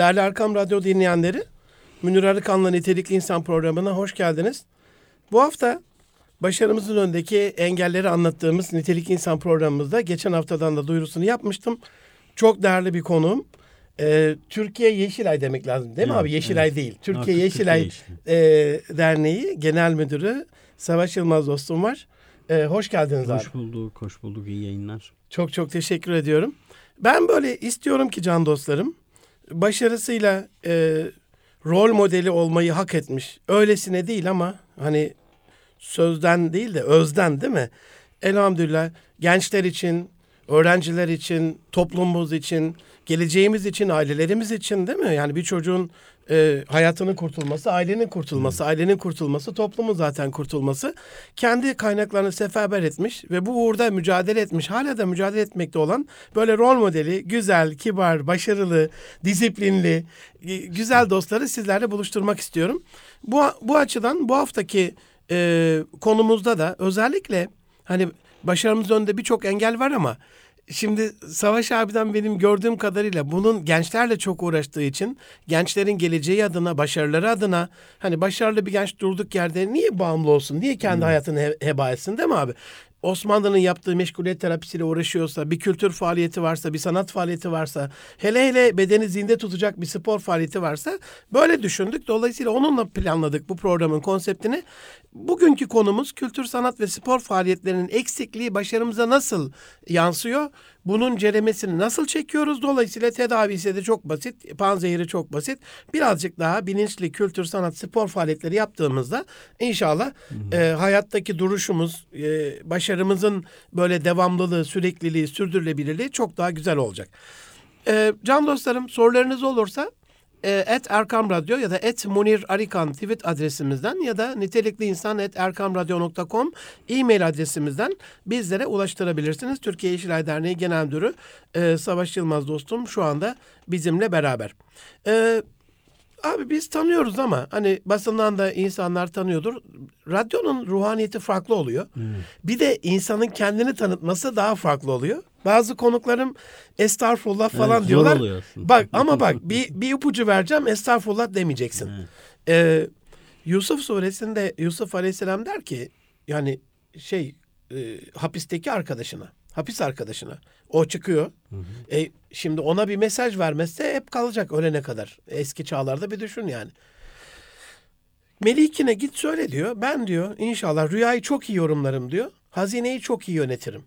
Değerli Erkam Radyo dinleyenleri, Münir Arıkan'la Nitelikli İnsan programına hoş geldiniz. Bu hafta başarımızın önündeki engelleri anlattığımız Nitelikli İnsan programımızda geçen haftadan da duyurusunu yapmıştım. Çok değerli bir konuğum. Ee, Türkiye Yeşilay demek lazım değil mi Evet, abi? Yeşilay evet. değil. Türkiye Artık Yeşilay Türkiye e, Derneği Genel Müdürü Savaş Yılmaz dostum var. Ee, hoş geldiniz abi. Hoş bulduk, hoş bulduk. İyi yayınlar. Çok çok teşekkür ediyorum. Ben böyle istiyorum ki can dostlarım başarısıyla e, rol modeli olmayı hak etmiş. Öylesine değil ama hani sözden değil de özden değil mi? Elhamdülillah gençler için, öğrenciler için, toplumumuz için, geleceğimiz için, ailelerimiz için değil mi? Yani bir çocuğun e, hayatının kurtulması, ailenin kurtulması, ailenin kurtulması, toplumun zaten kurtulması. Kendi kaynaklarını seferber etmiş ve bu uğurda mücadele etmiş, hala da mücadele etmekte olan böyle rol modeli, güzel, kibar, başarılı, disiplinli, e, güzel dostları sizlerle buluşturmak istiyorum. Bu, bu açıdan bu haftaki e, konumuzda da özellikle hani başarımız önünde birçok engel var ama Şimdi Savaş abiden benim gördüğüm kadarıyla bunun gençlerle çok uğraştığı için gençlerin geleceği adına, başarıları adına hani başarılı bir genç durduk yerde niye bağımlı olsun? Niye kendi hayatını he- heba etsin değil mi abi? Osmanlı'nın yaptığı meşguliyet terapisiyle uğraşıyorsa, bir kültür faaliyeti varsa, bir sanat faaliyeti varsa, hele hele bedeni zinde tutacak bir spor faaliyeti varsa böyle düşündük. Dolayısıyla onunla planladık bu programın konseptini. Bugünkü konumuz kültür, sanat ve spor faaliyetlerinin eksikliği başarımıza nasıl yansıyor? Bunun ceremesini nasıl çekiyoruz? Dolayısıyla tedavisi de çok basit, panzehiri çok basit. Birazcık daha bilinçli kültür, sanat, spor faaliyetleri yaptığımızda inşallah e, hayattaki duruşumuz, e, başarımızın böyle devamlılığı, sürekliliği, sürdürülebilirliği çok daha güzel olacak. E, can dostlarım sorularınız olursa et Erkam Radyo ya da et Munir Arikan tweet adresimizden ya da nitelikli insan et erkamradyo.com e-mail adresimizden bizlere ulaştırabilirsiniz. Türkiye Yeşilay Derneği Genel Müdürü e, Savaş Yılmaz dostum şu anda bizimle beraber. E, abi biz tanıyoruz ama hani basından da insanlar tanıyordur. Radyonun ruhaniyeti farklı oluyor. Bir de insanın kendini tanıtması daha farklı oluyor. Bazı konuklarım estağfurullah falan zor diyorlar. oluyor aslında. Bak ama bak bir, bir ipucu vereceğim estağfurullah demeyeceksin. Evet. Ee, Yusuf suresinde Yusuf aleyhisselam der ki yani şey e, hapisteki arkadaşına hapis arkadaşına o çıkıyor. E, şimdi ona bir mesaj vermezse hep kalacak ölene kadar. Eski çağlarda bir düşün yani. Melikine git söyle diyor. Ben diyor inşallah rüyayı çok iyi yorumlarım diyor. Hazineyi çok iyi yönetirim.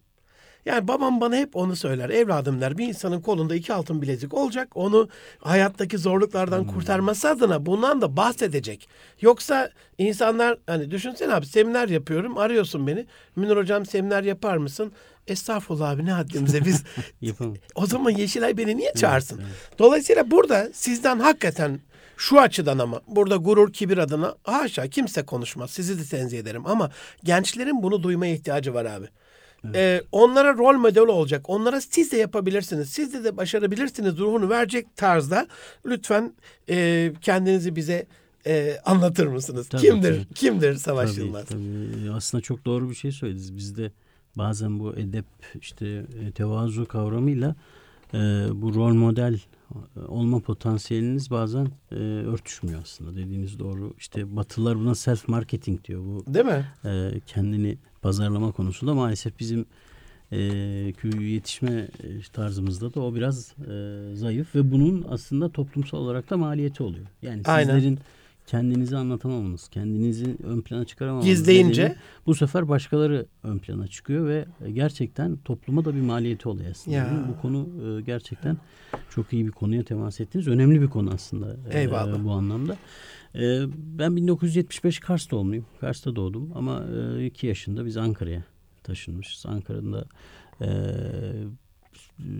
Yani babam bana hep onu söyler. Evladım der bir insanın kolunda iki altın bilezik olacak. Onu hayattaki zorluklardan kurtarması adına bundan da bahsedecek. Yoksa insanlar hani düşünsene abi seminer yapıyorum arıyorsun beni. Münir hocam seminer yapar mısın? Estağfurullah abi ne haddimize biz o zaman Yeşilay beni niye çağırsın? Dolayısıyla burada sizden hakikaten şu açıdan ama burada gurur kibir adına haşa kimse konuşmaz. Sizi de tenzih ederim ama gençlerin bunu duymaya ihtiyacı var abi. Ee, onlara rol model olacak. Onlara siz de yapabilirsiniz. Siz de de başarabilirsiniz ruhunu verecek tarzda lütfen e, kendinizi bize e, anlatır mısınız? Tabii kimdir? ki. Kimdir Savaş Tabii, Yılmaz? tabii. Aslında çok doğru bir şey söylediniz. Bizde bazen bu edep, işte e, tevazu kavramıyla e, bu rol model e, olma potansiyeliniz bazen e, örtüşmüyor aslında. Dediğiniz doğru. İşte Batılılar buna self marketing diyor. Bu Değil mi? e, kendini pazarlama konusunda maalesef bizim e, yetişme tarzımızda da o biraz e, zayıf ve bunun aslında toplumsal olarak da maliyeti oluyor. Yani Aynen. sizlerin kendinizi anlatamamanız, kendinizi ön plana çıkaramamanız Gizleyince. nedeni bu sefer başkaları ön plana çıkıyor ve gerçekten topluma da bir maliyeti oluyor aslında. Ya. Bu konu e, gerçekten çok iyi bir konuya temas ettiniz. Önemli bir konu aslında e, Eyvallah. bu anlamda. E, ben 1975 Kars doğumluyum. Kars'ta doğdum ama e, iki yaşında biz Ankara'ya taşınmışız. Ankara'da e,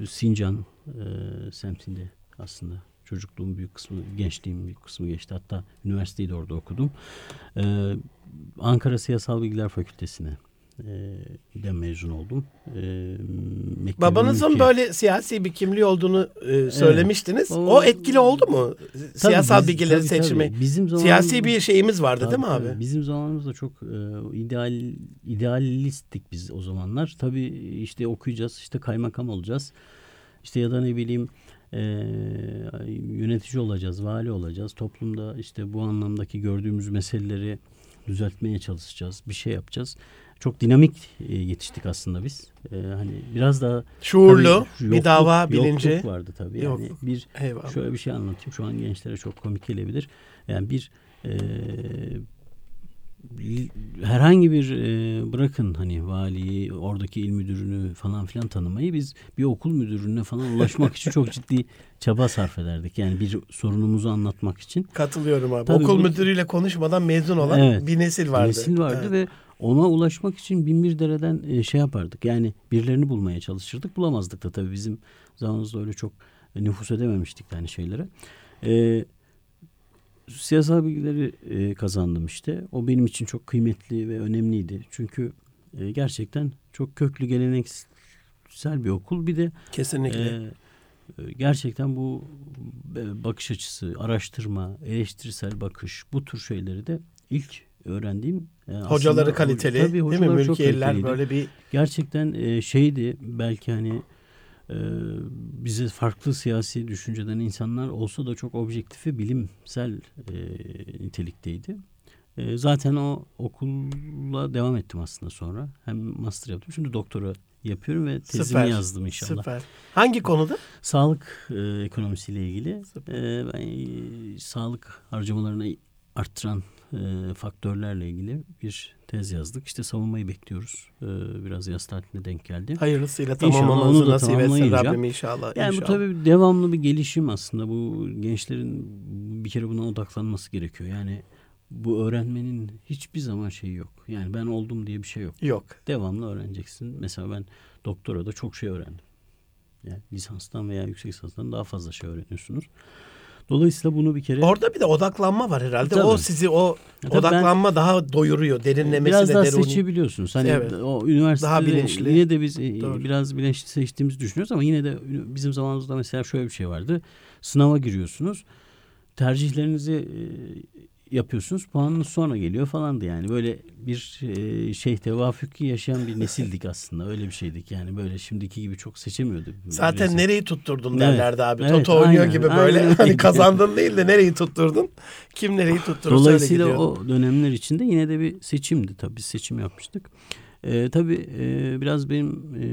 Sincan e, semtinde aslında çocukluğum büyük kısmı, gençliğim büyük kısmı geçti. Hatta üniversiteyi de orada okudum. E, Ankara Siyasal Bilgiler Fakültesi'ne e, de mezun oldum. E, Babanızın Mülkiye- böyle siyasi bir kimliği olduğunu e, söylemiştiniz. O- O, etkili oldu mu? Tabii Siyasal biz- bilgileri tabii, seçimi. tabii. Bizim zamanımız- Siyasi bir şeyimiz vardı Tabii, değil mi abi? tabii. Bizim zamanımızda çok e, ideal idealisttik biz o zamanlar. Tabii işte okuyacağız, işte kaymakam olacağız. İşte ya da ne bileyim e, yönetici olacağız, vali olacağız. Toplumda işte bu anlamdaki gördüğümüz meseleleri düzeltmeye çalışacağız. Bir şey yapacağız. Çok dinamik e, yetiştik aslında biz. E, hani biraz daha Şuurlu, tabii bir yokluk- dava bilinci. vardı tabii. Yani Yokluk. bir Eyvallah. Şöyle bir şey anlatayım. Şu an gençlere çok komik gelebilir. Yani bir e, herhangi bir e, bırakın hani valiyi, oradaki il müdürünü falan filan tanımayı biz bir okul müdürüne falan ulaşmak için çok ciddi çaba sarf ederdik. Yani bir sorunumuzu anlatmak için. Katılıyorum abi. Tabii Okul bu- müdürüyle konuşmadan mezun olan Evet. bir nesil vardı. Nesil vardı Evet. ve ona ulaşmak için bin bir dereden e, şey yapardık. Yani birilerini bulmaya çalışırdık. Bulamazdık da tabii bizim zamanımızda öyle çok nüfus edememiştik yani şeylere. E, siyasal bilgileri e, kazandım işte. O benim için çok kıymetli ve önemliydi. Çünkü e, gerçekten çok köklü geleneksel bir okul. Bir de Kesinlikle. e, gerçekten bu e, bakış açısı, araştırma, eleştirisel bakış bu tür şeyleri de ilk öğrendiğim e, hocaları kaliteli Tabii, değil mi? kaliteliydi. böyle bir Gerçekten e, şeydi belki hani bize farklı siyasi düşünceden insanlar olsa da çok objektif ve bilimsel e, nitelikteydi. E, zaten o okulla devam ettim aslında sonra. Hem master yaptım. Şimdi doktora yapıyorum ve tezimi Süper, yazdım inşallah. süper. Hangi konuda? Sağlık e, ekonomisiyle ilgili Süper. e, ben e, sağlık harcamalarını arttıran e, faktörlerle ilgili bir tez yazdık. İşte savunmayı bekliyoruz. E, biraz yaz tatiline denk geldi. Hayırlısıyla tamamlamanızı nasip etsin Rabbim inşallah. Yani bu inşallah. tabii devamlı bir gelişim aslında. Bu gençlerin bir kere buna odaklanması gerekiyor. Yani bu öğrenmenin hiçbir zaman şeyi yok. Yani ben oldum diye bir şey yok. Yok. Devamlı öğreneceksin. Mesela ben doktora da çok şey öğrendim. Yani lisanstan veya yüksek lisanstan daha fazla şey öğreniyorsunuz. Dolayısıyla bunu bir kere Orada bir de odaklanma var herhalde. Tabii. O sizi o Ya tabii odaklanma daha doyuruyor. Derinlemesi biraz daha deruni. seçebiliyorsunuz. Hani Evet. o üniversitede Daha bilinçli. yine de biz e, Doğru. biraz bilinçli seçtiğimizi düşünüyoruz ama yine de bizim zamanımızda mesela şöyle bir şey vardı. Sınava giriyorsunuz. Tercihlerinizi e, yapıyorsunuz. Puanınız sonra geliyor falandı yani. Böyle bir e, şey tevafüki yaşayan bir nesildik aslında. Öyle bir şeydik yani. Böyle şimdiki gibi çok seçemiyorduk. Zaten Birisi. nereyi tutturdun Evet. derlerdi abi. Evet, Toto oynuyor aynen, gibi böyle. aynen. Hani kazandın değil de nereyi tutturdun? Kim nereyi tutturursa öyle Dolayısıyla o dönemler içinde yine de bir seçimdi tabii biz seçim yapmıştık. Ee, tabii e, biraz benim e,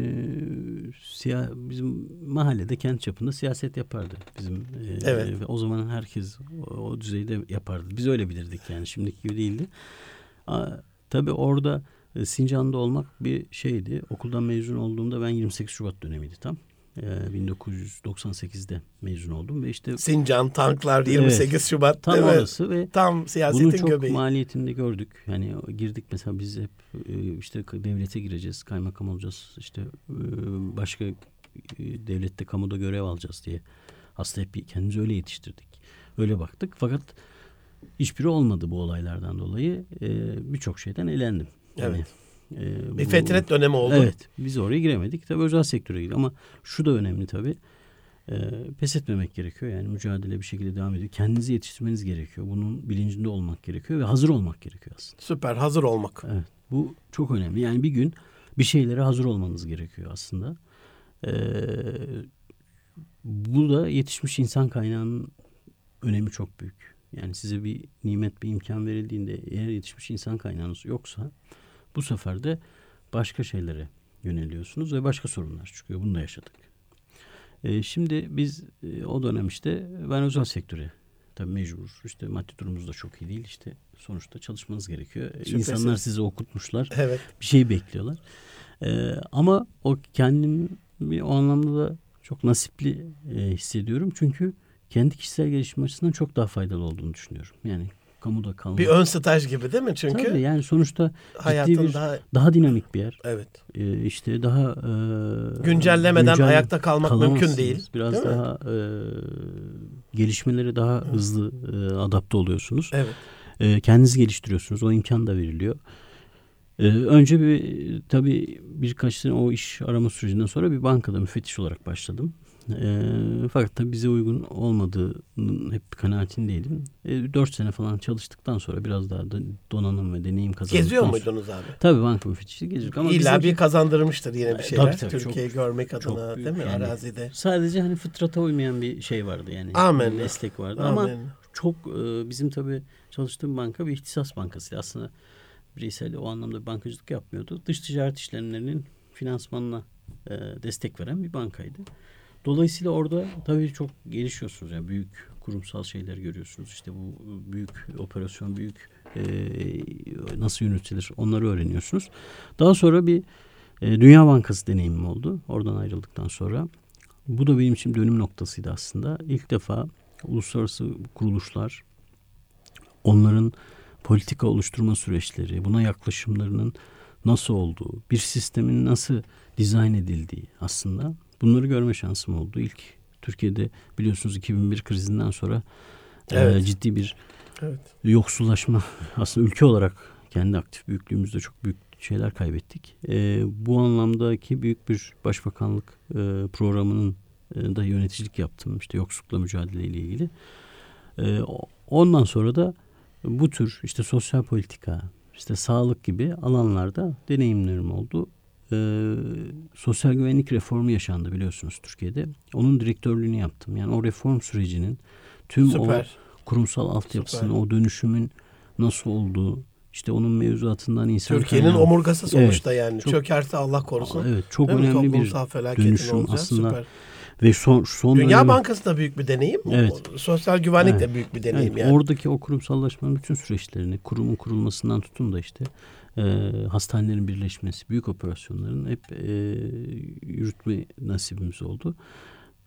siyah bizim mahallede kent çapında siyaset yapardı bizim. e, Evet. ve o zaman herkes o, o düzeyde yapardı. Biz öyle bilirdik yani şimdiki gibi değildi. Aa, tabii orada e, Sincan'da olmak bir şeydi. Okuldan mezun olduğumda ben 28 Şubat dönemiydi tam. E, 1998'de mezun oldum ve işte Sincan, tanklar 28 Şubat. tam mi? orası ve Tam siyasetin bunu çok göbeği. maliyetinde gördük. Yani girdik mesela biz hep e, işte devlete gireceğiz, kaymakam olacağız, işte e, başka e, devlette kamuda görev alacağız diye. Aslında hep kendimizi öyle yetiştirdik. Öyle baktık. Fakat hiçbiri olmadı bu olaylardan dolayı. Birçok şeyden elendim. Yani, e, Bir fetret dönemi oldu. Evet. Biz oraya giremedik. Tabii özel sektöre girdik ama şu da önemli tabii. E, pes etmemek gerekiyor. Yani mücadele bir şekilde devam ediyor. Kendinizi yetiştirmeniz gerekiyor. Bunun bilincinde olmak gerekiyor ve hazır olmak gerekiyor aslında. Süper hazır olmak. Evet. Bu çok önemli. Yani bir gün bir şeylere hazır olmanız gerekiyor aslında. E, bu da yetişmiş insan kaynağının önemi çok büyük. Yani size bir nimet, bir imkan verildiğinde eğer yetişmiş insan kaynağınız yoksa bu sefer de başka şeylere yöneliyorsunuz ve başka sorunlar çıkıyor. Bunu da yaşadık. Ee, şimdi biz e, o dönem işte ben özel sektöre tabii mecbur. İşte maddi durumumuz da çok iyi değil. İşte sonuçta çalışmanız gerekiyor. Ee, Şüphesiz. İnsanlar sizi okutmuşlar. Evet. Bir şey bekliyorlar. Ee, ama o kendim bir o anlamda da çok nasipli e, hissediyorum. Çünkü kendi kişisel gelişim açısından çok daha faydalı olduğunu düşünüyorum. Yani kamuda kalmak. Bir ön staj gibi değil mi? Çünkü Tabii yani sonuçta hayatın ciddi bir daha daha dinamik bir yer. evet Ee, işte daha e, güncellemeden güncel- ayakta kalmak mümkün değil. Biraz Değil mi? daha e, gelişmelere daha hızlı e, adapte oluyorsunuz. Evet. E, kendinizi geliştiriyorsunuz. O imkan da veriliyor. E, önce bir tabii birkaç sene o iş arama sürecinden sonra bir bankada müfettiş olarak başladım. E, fakat tabii bize uygun olmadığının hep kanaatindeydim. E, 4 sene falan çalıştıktan sonra biraz daha da donanım ve deneyim kazandıktan Geziyor muydunuz abi? Tabii banka müfettişliği geziyorduk ama İlla bizimki bir kazandırmıştır yine bir Tabii, şeyler. tabii, Türkiye'yi çok- görmek çok adına büyük değil mi? yani. Arazide. sadece hani fıtrata uymayan bir şey vardı yani. Bir meslek vardı ama Amin. çok e, bizim tabii çalıştığım banka bir ihtisas bankası. Aslında bireysel o anlamda bankacılık yapmıyordu. Dış ticaret işlemlerinin finansmanına e, destek veren bir bankaydı. Dolayısıyla orada tabii çok gelişiyorsunuz. Yani büyük kurumsal şeyler görüyorsunuz. İşte bu büyük operasyon, büyük e, nasıl yönetilir onları öğreniyorsunuz. Daha sonra bir e, Dünya Bankası deneyimim oldu. Oradan ayrıldıktan sonra. Bu da benim için dönüm noktasıydı aslında. İlk defa uluslararası kuruluşlar onların politika oluşturma süreçleri, buna yaklaşımlarının nasıl olduğu, bir sistemin nasıl dizayn edildiği aslında bunları görme şansım oldu. İlk Türkiye'de biliyorsunuz 2001 krizinden sonra e, Evet. ciddi bir Evet. yoksullaşma aslında ülke olarak kendi aktif büyüklüğümüzde çok büyük şeyler kaybettik. E, bu anlamdaki büyük bir başbakanlık e, programının e, da yöneticilik yaptım işte yoksullukla mücadele ile ilgili. E, ondan sonra da bu tür işte sosyal politika, işte sağlık gibi alanlarda deneyimlerim oldu. E, sosyal güvenlik reformu yaşandı biliyorsunuz Türkiye'de. Onun direktörlüğünü yaptım. Yani o reform sürecinin tüm o Süper. kurumsal altyapısının, Süper. o dönüşümün nasıl olduğu, işte onun mevzuatından insan Türkiye'nin kaynağı- omurgası sonuçta yani. çok- Çökerse Allah korusun. Evet, çok Değil önemli bir dönüşüm aslında. Süper. ve son son Dünya dönemi- Bankası da büyük bir deneyim. Evet. O- Sosyal güvenlik Evet. de büyük bir deneyim Evet, yani. Oradaki o kurumsallaşmanın bütün süreçlerini, kurumun kurulmasından tutun da işte e, hastanelerin birleşmesi, büyük operasyonların hep e, yürütme nasibimiz oldu.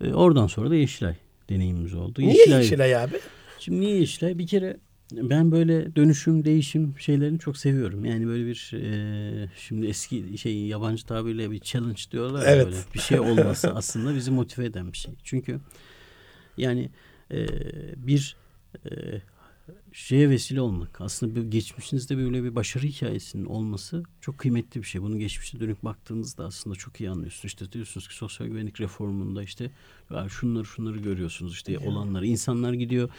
E, oradan sonra da Yeşilay deneyimimiz oldu. Niye Yeşilay- Yeşilay abi? Şimdi niye Yeşilay? Bir kere ben böyle dönüşüm, değişim şeylerini çok seviyorum. Yani böyle bir e, şimdi eski şey yabancı tabirle bir challenge diyorlar Evet. böyle. Bir şey olması aslında bizi motive eden bir şey. Çünkü yani e, bir e, şeye vesile olmak. Aslında bir geçmişinizde böyle bir başarı hikayesinin olması çok kıymetli bir şey. Bunu geçmişe dönük baktığınızda aslında çok iyi anlıyorsunuz. İşte diyorsunuz ki sosyal güvenlik reformunda işte şunları şunları görüyorsunuz işte olanları. İnsanlar gidiyor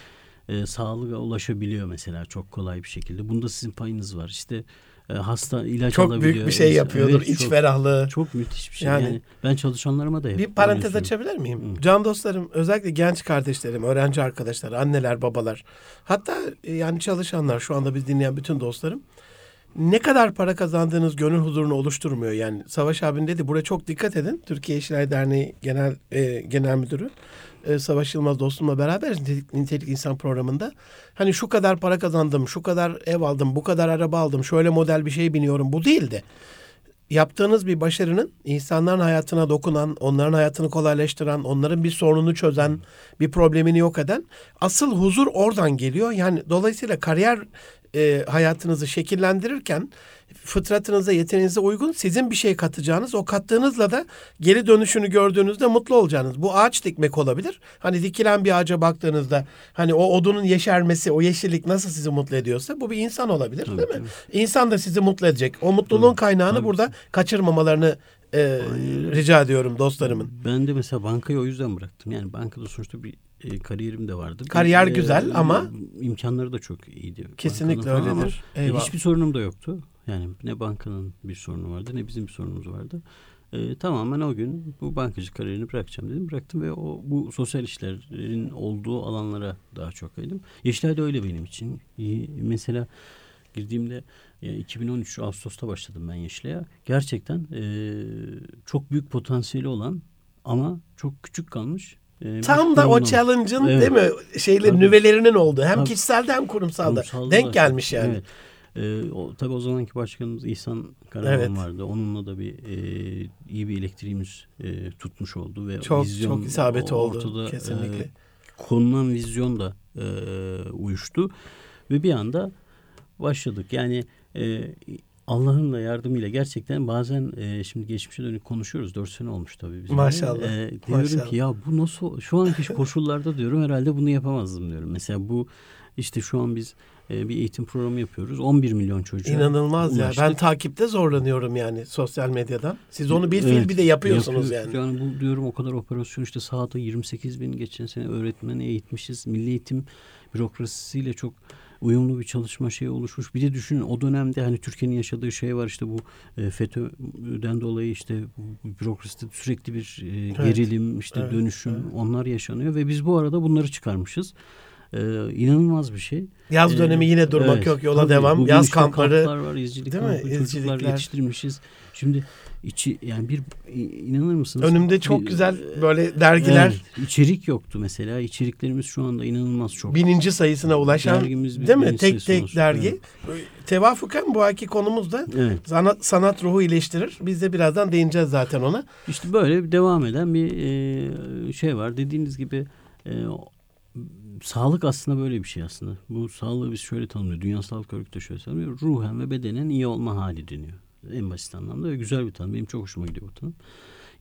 e, sağlığa ulaşabiliyor mesela çok kolay bir şekilde. Bunda sizin payınız var. İşte hasta ilaç Çok alabiliyor. büyük bir şey yapıyordur. Evet, iç çok, ferahlığı. çok müthiş bir şey. Yani- Yani, ben çalışanlarıma da hep Bir parantez açabilir miyim? Hı. Can dostlarım, özellikle genç kardeşlerim, öğrenci arkadaşlar, anneler, babalar, hatta e, yani çalışanlar, şu anda biz dinleyen bütün dostlarım, ne kadar para kazandığınız gönül huzurunu oluşturmuyor. Yani Savaş abin dedi, buraya çok dikkat edin. Türkiye İşler Derneği Genel e, Genel Müdürü e, Savaş Yılmaz dostumla beraber nitelik, nitelik insan programında hani şu kadar para kazandım, şu kadar ev aldım, bu kadar araba aldım, şöyle model bir şey biniyorum. Bu değildi yaptığınız bir başarının insanların hayatına dokunan, onların hayatını kolaylaştıran, onların bir sorununu çözen, bir problemini yok eden asıl huzur oradan geliyor. Yani dolayısıyla kariyer e, hayatınızı şekillendirirken fıtratınıza, yeteneğinize uygun sizin bir şey katacağınız, o kattığınızla da geri dönüşünü gördüğünüzde mutlu olacağınız. Bu ağaç dikmek olabilir. Hani dikilen bir ağaca baktığınızda hani o odunun yeşermesi, o yeşillik nasıl sizi mutlu ediyorsa bu bir insan olabilir Tabii, değil mi? İnsan da sizi mutlu edecek. O mutluluğun kaynağını Tabii. burada kaçırmamalarını e, rica ediyorum dostlarımın. Ben de mesela bankayı o yüzden bıraktım. Yani bankada sonuçta bir e, kariyerim de vardı. Kariyer e, güzel ama- imkanları da çok iyiydi. Kesinlikle öyledir. ama, e, hiçbir sorunum da yoktu. Yani ne bankanın bir sorunu vardı ne bizim bir sorunumuz vardı. E, tamamen o gün bu bankacı kariyerini bırakacağım dedim. Bıraktım ve o bu sosyal işlerin olduğu alanlara daha çok kaydım. Yeşilay da öyle benim için. İyi, Mesela girdiğimde e, 2013 Ağustos'ta başladım ben Yeşilay'a. Gerçekten e, çok büyük potansiyeli olan ama çok küçük kalmış. e, bir Tam da o challenge'ın Evet. değil mi? Şeyle nüvelerinin olduğu. Hem Tabii. kişiselde hem kurumsalda. Kurumsalda Denk gelmiş yani. Evet. Ee, o, tabii o zamanki başkanımız İhsan Karaman Evet. vardı. Onunla da bir e, iyi bir elektriğimiz e, tutmuş oldu ve Çok vizyon çok isabeti o- oldu. ortada, Kesinlikle. e, konulan vizyon da e, uyuştu ve bir anda başladık. Yani e, Allah'ın da yardımıyla gerçekten bazen e, şimdi geçmişe dönük konuşuyoruz. Dört sene olmuş tabii bizim. Maşallah. E, diyorum Maşallah. ki ya bu nasıl şu anki koşullarda diyorum herhalde bunu yapamazdım diyorum. Mesela bu İşte şu an biz e, bir eğitim programı yapıyoruz. 11 milyon çocuğa İnanılmaz ya. ulaştık. Ben takipte zorlanıyorum yani sosyal medyadan. Siz onu bir Evet, bir de yapıyorsunuz yapıyoruz. yani. Yani bu diyorum o kadar operasyon işte sahada 28 bin geçen sene öğretmeni eğitmişiz. Milli eğitim bürokrasisiyle çok uyumlu bir çalışma şeyi oluşmuş. Bir de düşünün o dönemde hani Türkiye'nin yaşadığı şey var işte bu e, FETÖ'den dolayı işte bürokraside sürekli bir e, gerilim işte evet, dönüşüm evet. onlar yaşanıyor ve biz bu arada bunları çıkarmışız. E, inanılmaz bir şey. Yaz Ee, dönemi yine durmak evet, yok yola tabii. devam. Yaz işte kampları. kamplar var, izcilik Değil mi? kampı, çocuklar İzcilikler. yetiştirmişiz. Şimdi içi yani bir inanır mısınız? Önümde çok Bir- güzel böyle dergiler Evet, içerik yoktu mesela. İçeriklerimiz şu anda inanılmaz çok. bininci sayısına ulaşan Dergimiz bir değil mi? Tek tek dergi. Tevafuken bu ayki konumuz da Evet. sanat, sanat ruhu iyileştirir. Biz de birazdan değineceğiz zaten ona. İşte böyle devam eden bir e, şey var. Dediğiniz gibi e, sağlık aslında böyle bir şey aslında. Bu sağlığı biz şöyle tanımlıyor. Dünya Sağlık Örgütü de şöyle tanımlıyor. Ruhen ve bedenen iyi olma hali deniyor. En basit anlamda ve güzel bir tanım. Benim çok hoşuma gidiyor bu tanım.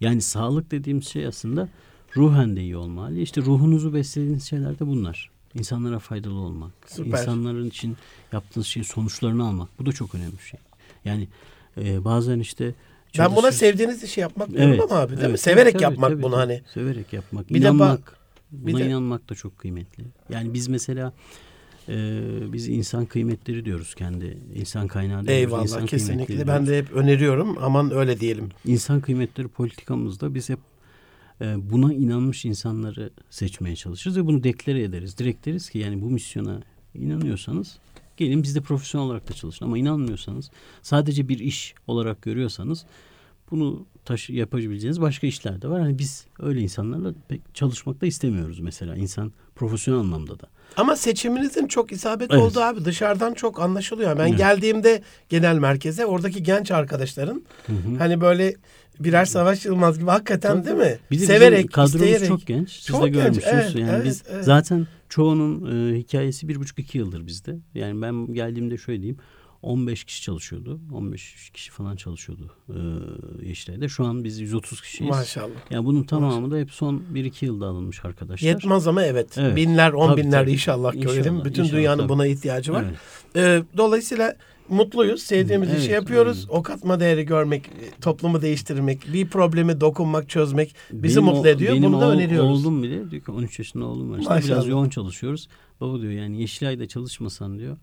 Yani sağlık dediğimiz şey aslında ruhen de iyi olma hali. İşte ruhunuzu beslediğiniz şeyler de bunlar. İnsanlara faydalı olmak. Süper. insanların için yaptığınız şeyin sonuçlarını almak. Bu da çok önemli bir şey. Yani e, bazen işte Ben buna sevdiğiniz işi yapmak diyorum ama abi değil mi? evet, Severek tabii, yapmak tabii, bunu tabii. hani. Severek yapmak. Bir de ba- bir buna de- inanmak da çok kıymetli. Yani biz mesela e, biz insan kıymetleri diyoruz kendi. insan kaynağı diyoruz. Eyvallah insan kesinlikle. Ben de hep öneriyorum. Aman öyle diyelim. İnsan kıymetleri politikamızda biz hep e, buna inanmış insanları seçmeye çalışırız ve bunu deklare ederiz. Direkt deriz ki yani bu misyona inanıyorsanız gelin biz de profesyonel olarak da çalışın. Ama inanmıyorsanız sadece bir iş olarak görüyorsanız bunu taşı yapabileceğiniz başka işler de var. Hani biz öyle insanlarla pek çalışmak da istemiyoruz mesela insan profesyonel anlamda da. Ama seçiminizin çok isabet Evet. oldu abi. Dışarıdan çok anlaşılıyor. Ben Evet. geldiğimde genel merkeze oradaki genç arkadaşların hani böyle birer Savaş Yılmaz gibi hakikaten Tabii. değil mi? Bir de Severek, kadromuz isteyerek. çok genç. Siz Çok de genç, görmüşsünüz. evet, yani evet, biz evet. zaten çoğunun e, hikayesi bir buçuk iki yıldır bizde. Yani ben geldiğimde şöyle diyeyim. 15 kişi çalışıyordu. 15 kişi falan çalışıyordu e, Yeşilay'da. Şu an biz 130 kişiyiz. Maşallah. Yani bunun tamamı da hep son 1-2 yılda alınmış arkadaşlar. Yetmez ama evet. Evet. Binler, on Tabii, binler tabii. inşallah görelim. Bütün inşallah, dünyanın tabii. buna ihtiyacı var. Evet. Ee, dolayısıyla mutluyuz. Sevdiğimiz Evet, işi yapıyoruz. aynen. O katma değeri görmek, e, toplumu değiştirmek, bir problemi dokunmak, çözmek bizi Benim mutlu ediyor. Benim Bunu da öneriyoruz. Oğlum bile diyor ki 13 yaşında oğlum var. İşte Maşallah. biraz yoğun çalışıyoruz. Baba diyor yani Yeşilay'da çalışmasan diyor.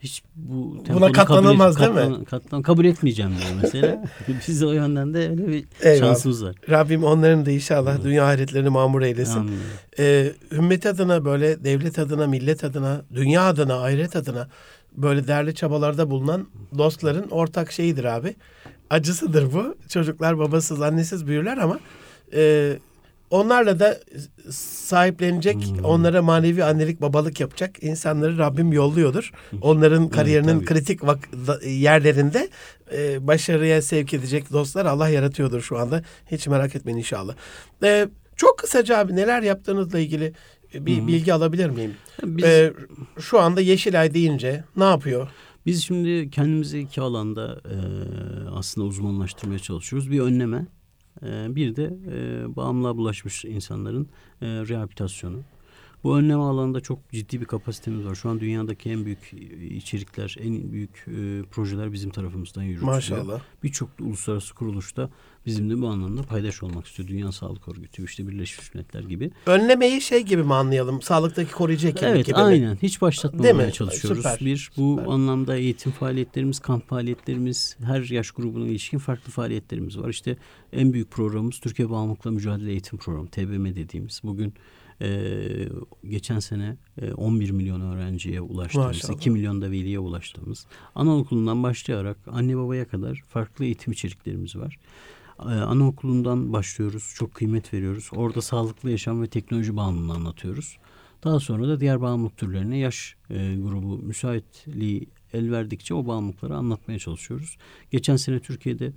Hiç bu Buna katlanılmaz kabul, değil mi? katlan- katlan- kabul etmeyeceğim diyor mesela. Biz de o yönden de öyle bir Eyvallah. şansımız var. Rabbim onların da inşallah dünya hayretlerini mamur eylesin. Anladım. Ee, ümmet adına böyle devlet adına, millet adına, dünya adına, ahiret adına böyle değerli çabalarda bulunan dostların ortak şeyidir abi. Acısıdır bu. Çocuklar babasız, annesiz büyürler ama e, onlarla da sahiplenecek, Hmm. onlara manevi annelik, babalık yapacak insanları Rabbim yolluyordur. Onların kariyerinin tabii. kritik vak- yerlerinde e, başarıya sevk edecek dostlar Allah yaratıyordur şu anda. Hiç merak etmeyin inşallah. E, çok kısaca abi neler yaptığınızla ilgili bir Hı. bilgi alabilir miyim? Biz, E, şu anda Yeşilay deyince ne yapıyor? biz şimdi kendimizi iki alanda e, aslında uzmanlaştırmaya çalışıyoruz. Bir önleme, e, bir de e, bağımlılığa bulaşmış insanların e, rehabilitasyonu. Bu önleme alanında çok ciddi bir kapasitemiz var. Şu an dünyadaki en büyük içerikler, en büyük e, projeler bizim tarafımızdan yürütülüyor. Maşallah. Birçok uluslararası kuruluşta bizimle bu anlamda paydaş olmak istiyor. Dünya Sağlık Örgütü, işte Birleşmiş Milletler gibi. Önlemeyi şey gibi mi anlayalım? Sağlıktaki koruyucu hekimlik Evet gibi mi? aynen hiç Değil başlatmamaya mi? çalışıyoruz. Süper, Bir bu süper. anlamda eğitim faaliyetlerimiz, kamp faaliyetlerimiz, her yaş grubuna ilişkin farklı faaliyetlerimiz var. İşte en büyük programımız Türkiye Bağımlılıkla Mücadele Eğitim Programı TBM dediğimiz. Bugün e, geçen sene e, 11 milyon öğrenciye ulaştığımız, Maşallah. 2 milyon da veliye ulaştığımız, anaokulundan başlayarak anne babaya kadar farklı eğitim içeriklerimiz var. Ee, anaokulundan başlıyoruz. Çok kıymet veriyoruz. Orada sağlıklı yaşam ve teknoloji bağımlılığını anlatıyoruz. Daha sonra da diğer bağımlılık türlerine yaş e, grubu müsaitliği el verdikçe o bağımlılıkları anlatmaya çalışıyoruz. Geçen sene Türkiye'de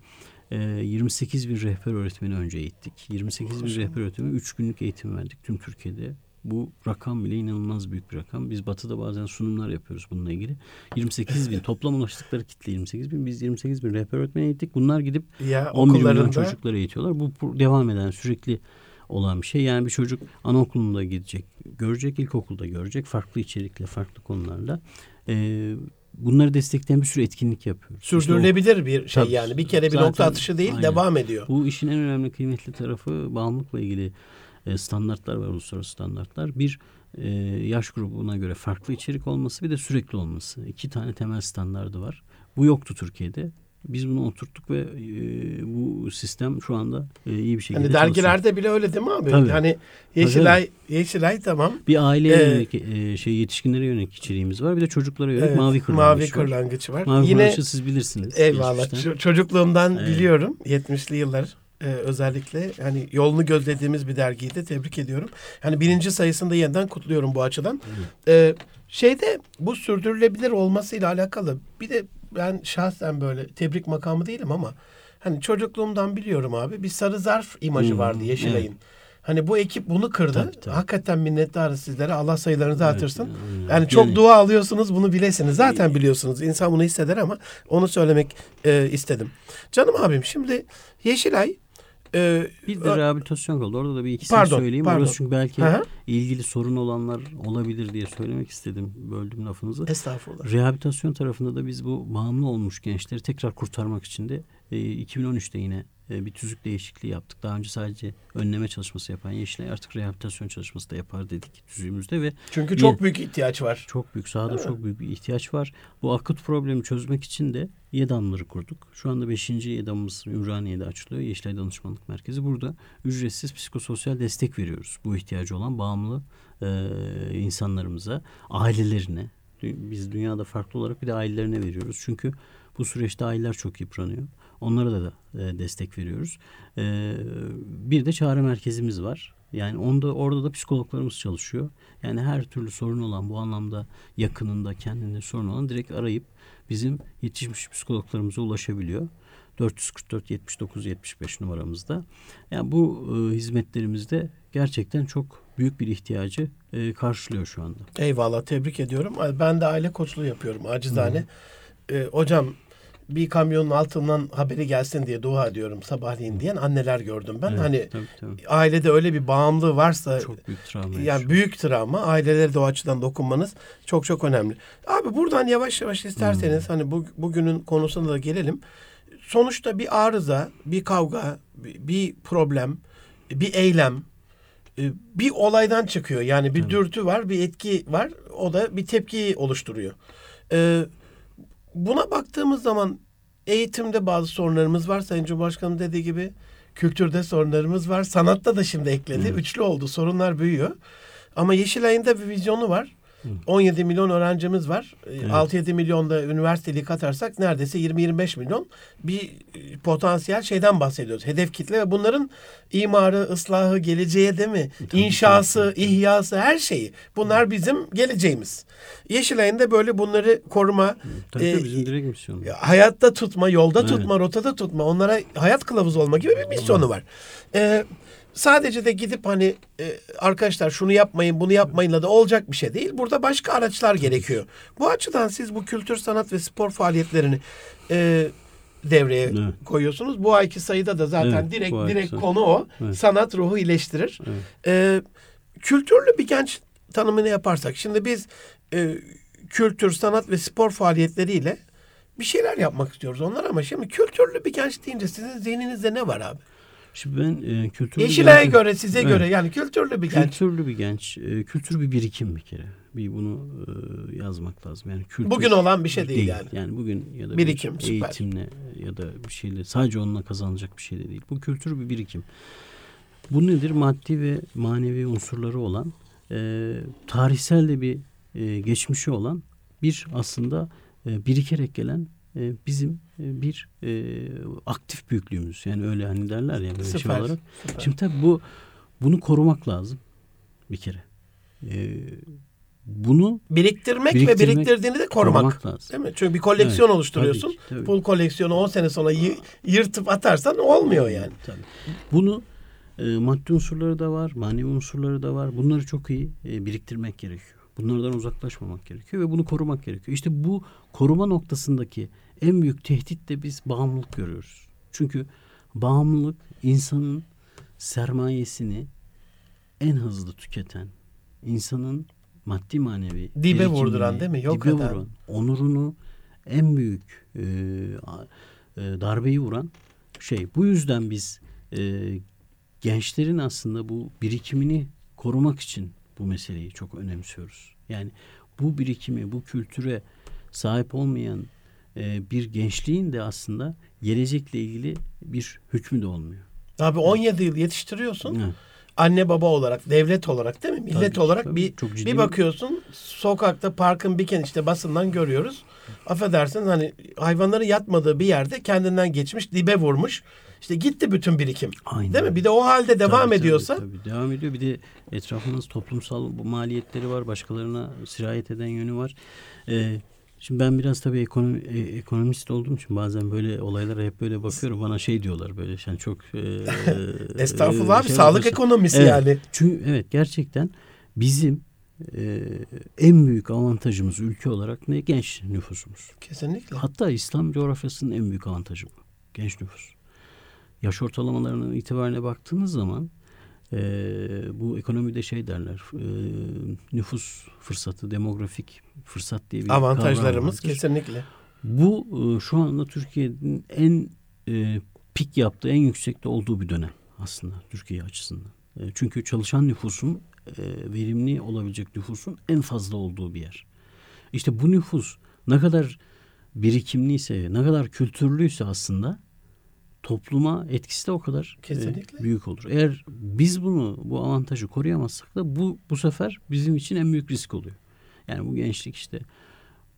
28 bin rehber öğretmeni önce eğittik. 28 bin rehber öğretmeni 3 günlük eğitim verdik tüm Türkiye'de. Bu rakam bile inanılmaz büyük bir rakam. Biz batıda bazen sunumlar yapıyoruz bununla ilgili. 28 bin toplam ulaştıkları kitle 28 bin. Biz 28 bin rehber öğretmeni eğittik. Bunlar gidip Ya 11 milyon çocukları eğitiyorlar. Bu devam eden sürekli olan bir şey. Yani bir çocuk anaokulunda gidecek, görecek, ilkokulda görecek, farklı içerikle, farklı konularla. E, bunları destekleyen bir sürü etkinlik yapıyoruz. Sürdürülebilir işte o, bir şey tabii, yani. Bir kere bir zaten, nokta atışı değil, aynen. devam ediyor. Bu işin en önemli kıymetli tarafı bağımlılıkla ilgili e, standartlar var, uluslararası standartlar. Bir e, yaş grubuna göre farklı içerik olması bir de sürekli olması. İki tane temel standardı var. Bu yoktu Türkiye'de. Biz bunu oturttuk ve e, bu sistem şu anda e, iyi bir şekilde Hani dergilerde bile öyle değil mi abi? Tabii. Hani Yeşilay, Yeşilay tamam. Bir aileye Ee, yönelik, e, şey yetişkinlere yönelik içeriğimiz var. Bir de çocuklara yönelik Evet, mavi kırlangıç mavi var. kırlangıç var. Mavi Yine kırlangıçı siz bilirsiniz. eyvallah geçmişten. ço- çocukluğumdan Evet. biliyorum 70'li yıllar e, özellikle hani yolunu gözlediğimiz bir dergiydi. Tebrik ediyorum. Hani birinci sayısında yeniden kutluyorum bu açıdan. E, şeyde bu sürdürülebilir olmasıyla alakalı bir de ben şahsen böyle tebrik makamı değilim ama hani çocukluğumdan biliyorum abi bir sarı zarf imajı Hmm, vardı Yeşilay'ın. Hani bu ekip bunu kırdı. Tabii, tabii. Hakikaten minnettarız sizlere. Allah sayılarınızı Evet, artırsın. aynen. Yani çok Yani- dua alıyorsunuz bunu bilesiniz. Zaten biliyorsunuz. İnsan bunu hisseder ama onu söylemek e, istedim. Canım abim şimdi Yeşilay e, Bir de rehabilitasyon kaldı. Orada da bir ikisini Pardon, söyleyeyim. pardon. Orası çünkü belki hı. ilgili sorun olanlar olabilir diye söylemek istedim. Böldüm lafınızı. Estağfurullah. Rehabilitasyon tarafında da biz bu bağımlı olmuş gençleri tekrar kurtarmak için de e, 2013'te yine bir tüzük değişikliği yaptık. Daha önce sadece önleme çalışması yapan Yeşilay artık rehabilitasyon çalışması da yapar dedik tüzüğümüzde ve Çünkü Yine- çok büyük ihtiyaç var. çok büyük sahada Değil mi? çok büyük bir ihtiyaç var. Bu akut problemi çözmek için de YEDAM'ları kurduk. Şu anda 5. YEDAM'ımız Ümraniye'de açılıyor. Yeşilay Danışmanlık Merkezi. Burada ücretsiz psikososyal destek veriyoruz. Bu ihtiyacı olan bağımlı e, insanlarımıza, ailelerine. Biz dünyada farklı olarak bir de ailelerine veriyoruz. Çünkü bu süreçte aileler çok yıpranıyor. Onlara da, e, destek veriyoruz. E, bir de çağrı merkezimiz var. Yani onda orada da psikologlarımız çalışıyor. Yani her türlü sorun olan bu anlamda yakınında kendinde sorun olan direkt arayıp bizim yetişmiş psikologlarımıza ulaşabiliyor. 444 79 75 numaramızda. Yani bu e, hizmetlerimizde gerçekten çok büyük bir ihtiyacı e, karşılıyor şu anda. Eyvallah tebrik ediyorum. Ben de aile koçluğu yapıyorum acizane. E, hocam bir kamyonun altından haberi gelsin diye dua ediyorum sabahleyin diyen anneler gördüm ben. Evet, Hani tabii, tabii. ailede öyle bir bağımlılığı varsa çok büyük travma. Yani yaşıyor. büyük travma. Ailelere de o açıdan dokunmanız çok çok önemli. Abi buradan yavaş yavaş isterseniz hani bu, bugünün konusuna da gelelim. Sonuçta bir arıza, bir kavga, bir, problem, bir eylem, e, bir olaydan çıkıyor. Yani bir Tabii. dürtü var, bir etki var. O da bir tepki oluşturuyor. Ee, buna baktığımız zaman eğitimde bazı sorunlarımız var. Sayın Cumhurbaşkanı dediği gibi kültürde sorunlarımız var. Sanatta da şimdi ekledi. Evet. Üçlü oldu. Sorunlar büyüyor. Ama Yeşilay'ın da bir vizyonu var. 17 milyon öğrencimiz var. Ee, Evet. 6-7 milyon da üniversiteliği katarsak neredeyse 20-25 milyon bir e, potansiyel şeyden bahsediyoruz. Hedef kitle ve bunların imarı, ıslahı, geleceğe değil mi? Tabii, İnşası, tabii, ihyası her şeyi. Bunlar bizim geleceğimiz. Yeşilay'ın da böyle bunları koruma, Tabii, e, bizim direkt misyonumuz. hayatta tutma, yolda Evet. tutma, rotada tutma, onlara hayat kılavuzu olma gibi bir misyonu var. Ee, sadece de gidip hani e, arkadaşlar şunu yapmayın, bunu yapmayınla da olacak bir şey değil. Burada başka araçlar gerekiyor. Bu açıdan siz bu kültür, sanat ve spor faaliyetlerini e, devreye Evet. koyuyorsunuz. Bu ayki sayıda da zaten Evet, direkt ayki direkt sayı. konu o. Evet. Sanat ruhu iyileştirir. Evet. Ee, kültürlü bir genç tanımını yaparsak şimdi biz e, kültür, sanat ve spor faaliyetleriyle bir şeyler yapmak istiyoruz onlar ama şimdi kültürlü bir genç deyince sizin zihninizde ne var abi? Şimdi ben e, kültürlü Yeşilay'a genç- göre size Evet. göre yani kültürlü bir genç. Kültürlü bir genç. E, kültür bir birikim bir kere. Bir bunu e, yazmak lazım. Yani kültür Bugün olan bir şey değil, yani. Yani bugün ya da Birikim, bir süper. eğitimle ya da bir şeyle sadece onunla kazanılacak bir şey de değil. Bu kültür bir birikim. Bu nedir? Maddi ve manevi unsurları olan e, tarihsel de bir e, geçmişi olan bir aslında e, birikerek gelen bizim e, bir e, aktif büyüklüğümüz. Yani öyle hani derler ya böyle şey Süper, olarak. süper. Şimdi tabii bu bunu korumak lazım bir kere. Bunu Biriktirmek, ve Biriktirmek, biriktirdiğini de korumak. korumak lazım. Değil mi? Çünkü bir koleksiyon Evet, oluşturuyorsun. tabii tabii. Pul koleksiyonu 10 sene sonra yı- yırtıp atarsan olmuyor yani. Tabii. Bunu e, maddi unsurları da var, manevi unsurları da var. Bunları çok iyi e, biriktirmek gerekiyor. Bunlardan uzaklaşmamak gerekiyor ve bunu korumak gerekiyor. İşte bu koruma noktasındaki en büyük tehdit de biz bağımlılık görüyoruz. Çünkü bağımlılık insanın sermayesini en hızlı tüketen, insanın maddi manevi Dibe vurduran değil mi? Yok dibe eden. vuran, onurunu en büyük e, e, darbeyi vuran şey. Bu yüzden biz e, gençlerin aslında bu birikimini korumak için bu meseleyi çok önemsiyoruz. Yani bu birikimi, bu kültüre sahip olmayan e, bir gençliğin de aslında gelecekle ilgili bir hükmü de olmuyor. Abi 17 yıl yetiştiriyorsun. Evet. Anne baba olarak, devlet olarak değil mi? Millet Tabii, olarak tabii. bir Çok bir bakıyorsun sokakta parkın bir ken işte basından görüyoruz. Affedersin hani hayvanların yatmadığı bir yerde kendinden geçmiş, dibe vurmuş. İşte gitti bütün birikim. Aynen. Değil mi? Bir de o halde devam Tabii, ediyorsa Tabii, tabii. Devam ediyor. Bir de etrafınız toplumsal bu maliyetleri var. Başkalarına sirayet eden yönü var. Ee, şimdi ben biraz tabii ekonomi, e, ekonomist olduğum için bazen böyle olaylara hep böyle bakıyorum. Bana şey diyorlar böyle sen çok... E, estağfurullah e, abi şey sağlık yapıyorsun. ekonomisi Evet. yani. Çünkü evet gerçekten bizim e, en büyük avantajımız ülke olarak ne? Genç nüfusumuz. Kesinlikle. Hatta İslam coğrafyasının en büyük avantajı bu. Genç nüfus. Yaş ortalamalarının itibarine baktığınız zaman e, bu ekonomide şey derler e, nüfus fırsatı, demografik fırsat diye bir Avantajlarımız kesinlikle. Bu e, şu anda Türkiye'nin en e, pik yaptığı, en yüksekte olduğu bir dönem aslında Türkiye açısından. E, çünkü çalışan nüfusun, e, verimli olabilecek nüfusun en fazla olduğu bir yer. İşte bu nüfus ne kadar birikimliyse, ne kadar kültürlüyse aslında topluma etkisi de o kadar e, Kesinlikle. büyük olur. Eğer biz bunu, bu avantajı koruyamazsak da bu bu sefer bizim için en büyük risk oluyor. Yani bu gençlik işte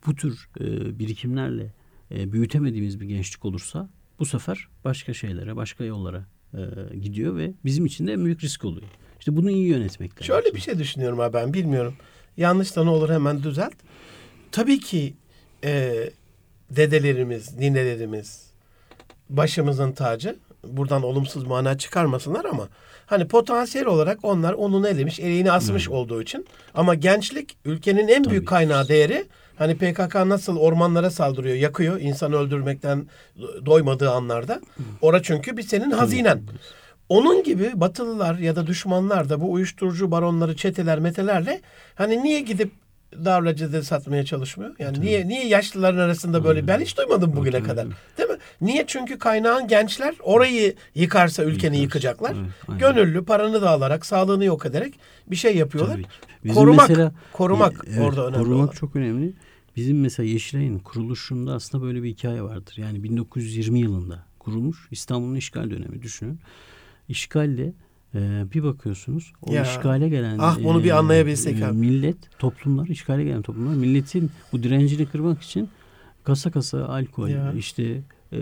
bu tür e, birikimlerle e, büyütemediğimiz bir gençlik olursa bu sefer başka şeylere, başka yollara e, gidiyor ve bizim için de en büyük risk oluyor. İşte bunu iyi yönetmek lazım. Şöyle bir şey düşünüyorum abi ben bilmiyorum. Yanlış da ne olur hemen düzelt. Tabii ki e, dedelerimiz, ninelerimiz başımızın tacı. Buradan olumsuz mana çıkarmasınlar ama hani potansiyel olarak onlar onun elemiş, eleğini asmış olduğu için ama gençlik ülkenin en büyük Tabii. kaynağı değeri hani PKK nasıl ormanlara saldırıyor, yakıyor insan öldürmekten doymadığı anlarda. Ora çünkü bir senin hazinen. Onun gibi Batılılar ya da düşmanlar da bu uyuşturucu baronları, çeteler, metelerle hani niye gidip darlacıda satmaya çalışmıyor? Yani niye niye yaşlıların arasında böyle ben hiç duymadım bugüne Tabii, kadar. tabii. Değil mi? Niye? Çünkü kaynağın gençler orayı yıkarsa ülkeni Yıkarsın. yıkacaklar. Evet. Gönüllü paranı da alarak, sağlığını yok ederek bir şey yapıyorlar. Tabii. Bizim Korumak, mesela- korumak Evet, orada önemli Korumak olan. çok önemli. Bizim mesela Yeşilay'ın kuruluşunda aslında böyle bir hikaye vardır. Yani 1920 yılında kurulmuş İstanbul'un işgal dönemi düşünün. İşgalle e, bir bakıyorsunuz o Ya. işgale gelen Ah, bunu bir anlayabilsek abi. millet toplumlar işgale gelen toplumlar milletin bu direncini kırmak için kasa kasa alkol Ya. işte e,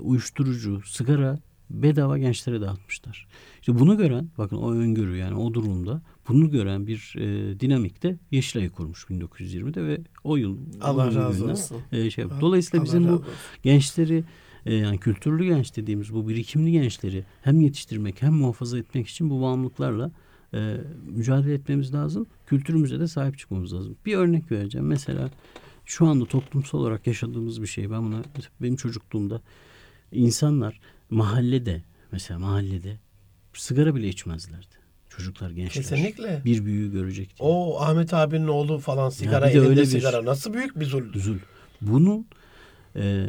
uyuşturucu sigara bedava gençlere dağıtmışlar. İşte bunu gören bakın o öngörü yani o durumda bunu gören bir e, dinamikte Yeşilay'ı kurmuş 1920'de ve o yıl Allah o razı olsun. e, şey. Dolayısıyla Allah bizim bu olsun. gençleri e, yani kültürlü genç dediğimiz bu birikimli gençleri hem yetiştirmek hem muhafaza etmek için bu bağımlılıklarla e, mücadele etmemiz lazım. Kültürümüze de sahip çıkmamız lazım. Bir örnek vereceğim. Mesela şu anda toplumsal olarak yaşadığımız bir şey. Ben buna benim çocukluğumda insanlar mahallede mesela mahallede sigara bile içmezlerdi. Çocuklar, gençler. Kesinlikle. Bir büyüğü görecek diye. O Ahmet abinin oğlu falan sigara de elinde öyle bir- sigara nasıl büyük bir zulüm. Üzül. Bunun e,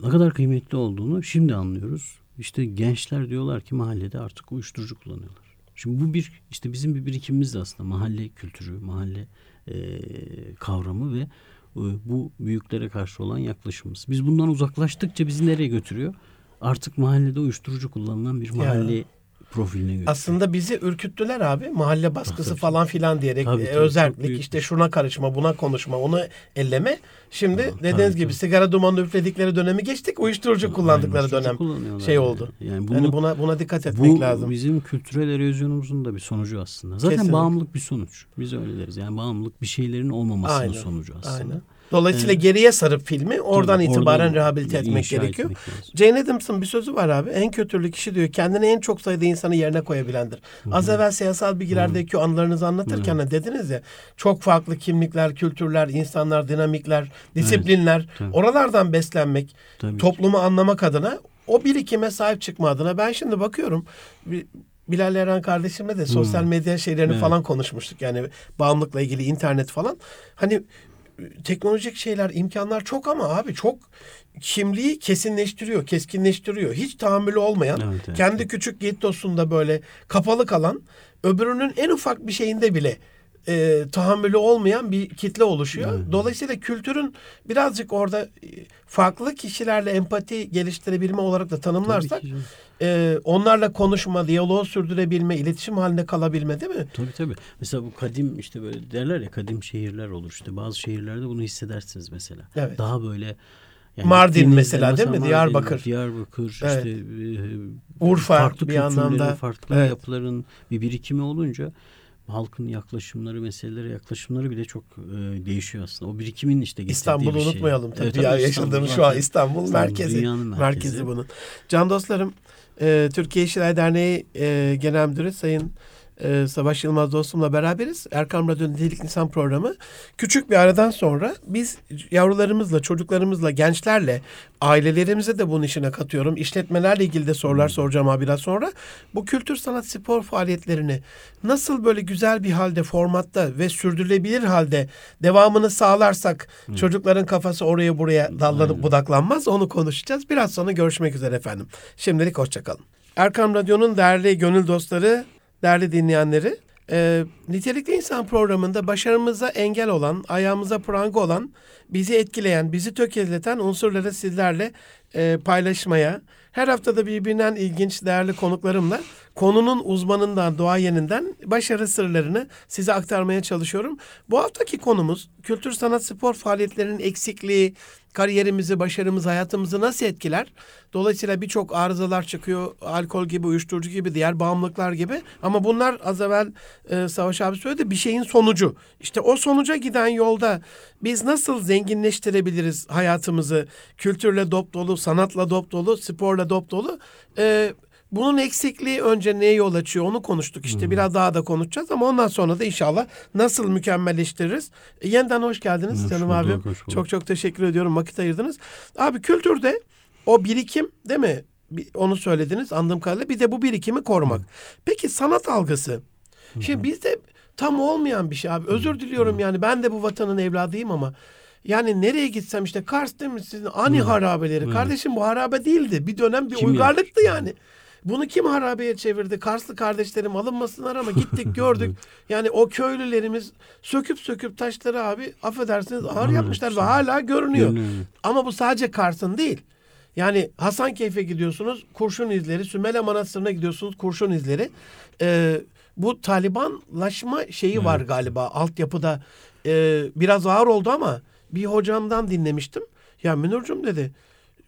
ne kadar kıymetli olduğunu şimdi anlıyoruz. İşte gençler diyorlar ki mahallede artık uyuşturucu kullanıyorlar. Şimdi bu bir işte bizim bir birikimimiz de aslında mahalle kültürü, mahalle e, kavramı ve e, bu büyüklere karşı olan yaklaşımımız. Biz bundan uzaklaştıkça bizi nereye götürüyor? Artık mahallede uyuşturucu kullanılan bir mahalle profiline götürüyor. Aslında bizi ürküttüler abi. Mahalle baskısı Tabii. falan filan diyerek Tabii, e, tabii, özellik işte şuna karışma, buna konuşma, onu elleme. Şimdi Tamam, dediğiniz tabii, gibi tabii. sigara dumanı üfledikleri dönemi geçtik. Uyuşturucu kullandıkları Uyuşturucu dönem şey oldu. Yani bunu Yani buna buna dikkat etmek Bu lazım. bizim kültürel erozyonumuzun da bir sonucu aslında. Zaten Kesinlikle. bağımlılık bir sonuç. Biz öyle deriz. Yani bağımlılık bir şeylerin olmamasının Aynen, sonucu aslında. Aynen. Dolayısıyla Evet. geriye sarıp filmi oradan Tabii, itibaren oradan rehabilite etmek gerekiyor. Jane Addams'ın bir sözü var abi. En kötülük kişi diyor kendini en çok sayıda insanı yerine koyabilendir. Az evvel siyasal bilgilerdeki o anılarınızı anlatırken de dediniz ya çok farklı kimlikler, kültürler, insanlar, dinamikler, disiplinler tabii. oralardan beslenmek, Tabii. toplumu anlamak adına o birikime sahip çıkma adına ben şimdi bakıyorum bir- Bilal Eren kardeşimle de sosyal Hmm. medya şeylerini Evet. falan konuşmuştuk. Yani bağımlılıkla ilgili internet falan. Hani teknolojik şeyler, imkanlar çok ama abi çok kimliği kesinleştiriyor, keskinleştiriyor. Hiç tahammülü olmayan, Evet, evet. kendi küçük gittosunda böyle kapalı kalan, öbürünün en ufak bir şeyinde bile e, tahammülü olmayan bir kitle oluşuyor. Evet. Dolayısıyla kültürün birazcık orada e, farklı kişilerle empati geliştirebilme olarak da tanımlarsak e, onlarla konuşma, diyaloğu sürdürebilme, iletişim halinde kalabilme değil mi? Tabii tabii. Mesela bu kadim işte böyle derler ya kadim şehirler olur işte. Bazı şehirlerde bunu hissedersiniz mesela. Evet. Daha böyle Mardin gittiğinizde mesela değil mi? Mardin, Diyarbakır. Diyarbakır Evet. işte e, Urfa farklı bir anlamda. farklı Evet. yapıların bir birikimi olunca halkın yaklaşımları, meselelere yaklaşımları bile çok e, değişiyor aslında. O birikimin işte getirdiği İstanbul'u şey. unutmayalım tabii Evet, ya tabii yaşadığımız İstanbul şu an İstanbul, İstanbul merkezi. merkezi. merkezi. bunun. Can dostlarım, e, Türkiye İşçiler Derneği e, Genel Müdürü Sayın e, Savaş Yılmaz dostumla beraberiz. Erkam Radyo Nitelik İnsan programı. Küçük bir aradan sonra biz yavrularımızla, çocuklarımızla, gençlerle, ailelerimize de bunun işine katıyorum. İşletmelerle ilgili de sorular soracağım abi biraz sonra. Bu kültür sanat spor faaliyetlerini nasıl böyle güzel bir halde, formatta ve sürdürülebilir halde devamını sağlarsak çocukların kafası oraya buraya dallanıp Aynen. budaklanmaz. Onu konuşacağız. Biraz sonra görüşmek üzere efendim. Şimdilik hoşçakalın. Erkam Radyo'nun değerli gönül dostları, değerli dinleyenleri, e, Nitelikli İnsan programında başarımıza engel olan, ayağımıza pranga olan, bizi etkileyen, bizi tökezleten unsurları sizlerle e, paylaşmaya, her haftada birbirinden ilginç, değerli konuklarımla konunun uzmanından, duayeninden başarı sırlarını size aktarmaya çalışıyorum. Bu haftaki konumuz kültür, sanat, spor faaliyetlerinin eksikliği, kariyerimizi, başarımızı, hayatımızı nasıl etkiler? Dolayısıyla birçok arızalar çıkıyor. Alkol gibi, uyuşturucu gibi, diğer bağımlılıklar gibi. Ama bunlar az evvel e, Savaş abi söyledi bir şeyin sonucu. İşte o sonuca giden yolda biz nasıl zenginleştirebiliriz hayatımızı? Kültürle dop dolu, sanatla dop dolu, sporla dop dolu. E, bunun eksikliği önce neye yol açıyor onu konuştuk işte. Biraz daha da konuşacağız ama ondan sonra da inşallah nasıl mükemmelleştiririz. E, yeniden hoş geldiniz Hoş canım bulduk, abim. hoş bulduk. Çok çok teşekkür ediyorum vakit ayırdınız. Abi kültürde o birikim değil mi? Onu söylediniz anladığım kadarıyla. Bir de bu birikimi korumak. Peki sanat algısı. Şimdi bizde tam olmayan bir şey abi. Özür diliyorum yani ben de bu vatanın evladıyım ama yani nereye gitsem işte Kars değil mi sizin ani harabeleri. Evet. Kardeşim bu harabe değildi. Bir dönem bir Kim uygarlıktı yapmış? yani. Bunu kim harabeye çevirdi? Karslı kardeşlerim alınmasınlar ama gittik gördük. Yani o köylülerimiz söküp söküp taşları abi affedersiniz ağır Evet, yapmışlar ve hala görünüyor. Görünüyor. Ama bu sadece Kars'ın değil. Yani Hasankeyf'e gidiyorsunuz kurşun izleri, Sümele Manastırı'na gidiyorsunuz kurşun izleri. Ee, bu Talibanlaşma şeyi var galiba altyapıda. Ee, biraz ağır oldu ama bir hocamdan dinlemiştim. Ya Münir'cum dedi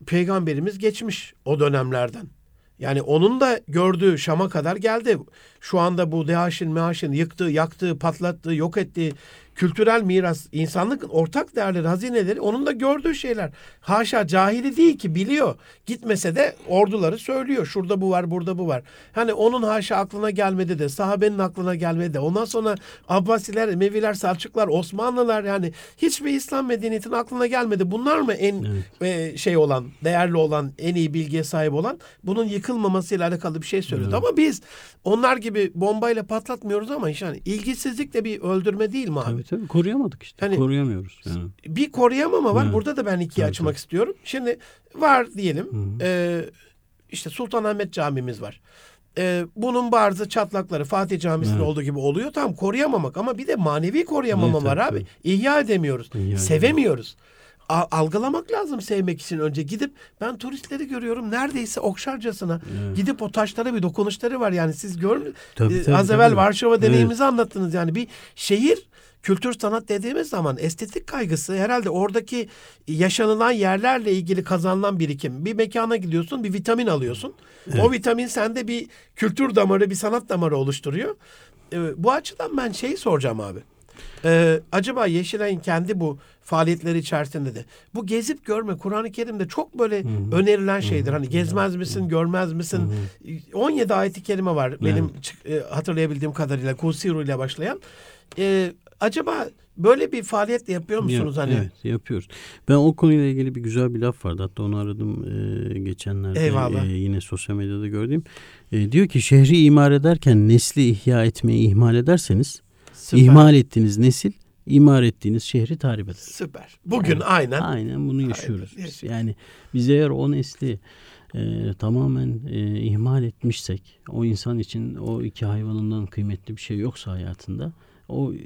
peygamberimiz geçmiş o dönemlerden. Yani onun da gördüğü Şam'a kadar geldi. Şu anda bu DAEŞ'in, MEAŞ'in yıktığı, yaktığı, patlattığı, yok ettiği kültürel miras, insanlık ortak değerleri, hazineleri onun da gördüğü şeyler. Haşa cahili değil ki biliyor. Gitmese de orduları söylüyor. Şurada bu var, burada bu var. Hani onun haşa aklına gelmedi de, sahabenin aklına gelmedi de. Ondan sonra Abbasiler, Emeviler, Selçuklar, Osmanlılar yani hiçbir İslam medeniyetinin aklına gelmedi. Bunlar mı en e, şey olan, değerli olan, en iyi bilgiye sahip olan? Bunun yıkılmamasıyla alakalı bir şey söylüyordu. Ama biz onlar gibi bombayla patlatmıyoruz ama yani ilgisizlik de bir öldürme değil mi abi? Tabii tabii koruyamadık işte. Hani- Koruyamıyoruz yani. bir koruyamama var. Evet. Burada da ben ikiye Tabii, açmak istiyorum. Şimdi var diyelim. e, işte Sultanahmet Camimiz var. E, bunun bazı çatlakları Fatih Camisi'nin Evet. olduğu gibi oluyor. Tamam koruyamamak ama bir de manevi koruyamama Evet, var tabii, abi. İhya edemiyoruz. İhya sevemiyoruz. A- algılamak lazım sevmek için önce. Gidip ben turistleri görüyorum neredeyse okşarcasına. Evet. Gidip o taşlara bir dokunuşları var yani siz gör Tabii, e, tabii, az evvel tabii. Varşova Evet. deneyimimizi anlattınız yani bir şehir kültür sanat dediğimiz zaman estetik kaygısı herhalde oradaki yaşanılan yerlerle ilgili kazanılan birikim. Bir mekana gidiyorsun bir vitamin alıyorsun. O vitamin sende bir kültür damarı bir sanat damarı oluşturuyor. E, bu açıdan ben şeyi soracağım abi. Ee, acaba Yeşilay'ın kendi bu faaliyetleri içerisinde de bu gezip görme Kur'an-ı Kerim'de çok böyle önerilen şeydir. Hani gezmez misin, görmez misin? 17 ayeti kerime var benim çık- e, hatırlayabildiğim kadarıyla Kusiru ile başlayan. Ee, acaba Böyle bir faaliyetle yapıyor musunuz Ya- hani? Evet yapıyoruz. Ben o konuyla ilgili bir güzel bir laf vardı. Hatta onu aradım e, geçenlerde Eyvallah. e, yine sosyal medyada gördüm. E, diyor ki şehri imar ederken nesli ihya etmeyi ihmal ederseniz Süper. ihmal ettiğiniz nesil imar ettiğiniz şehri tahrip eder. Süper. Bugün Yani, aynen. Aynen bunu yaşıyoruz. Aynen, biz. Yani biz eğer o nesli e, tamamen e, ihmal etmişsek o insan için o iki hayvanından kıymetli bir şey yoksa hayatında o e,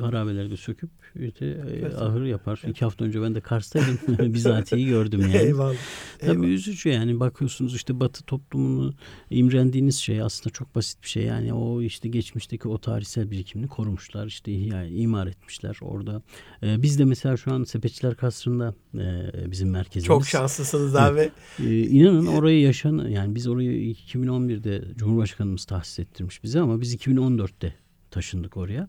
harabeleri de söküp işte, e, Evet. ahır yapar. İki hafta önce ben de Kars'taydım. Bizatihi gördüm yani. Eyvallah. Tabii Eyvallah. üzücü yani bakıyorsunuz işte Batı toplumunu imrendiğiniz şey aslında çok basit bir şey. Yani o işte geçmişteki o tarihsel birikimini korumuşlar işte ihya, imar etmişler orada. Ee, biz de mesela şu an Sepetçiler Kasrı'nda e, bizim merkezimiz. Çok şanslısınız abi. Ee, inanın orayı yaşan yani biz orayı 2011'de Cumhurbaşkanımız tahsis ettirmiş bize ama biz 2014'te taşındık oraya.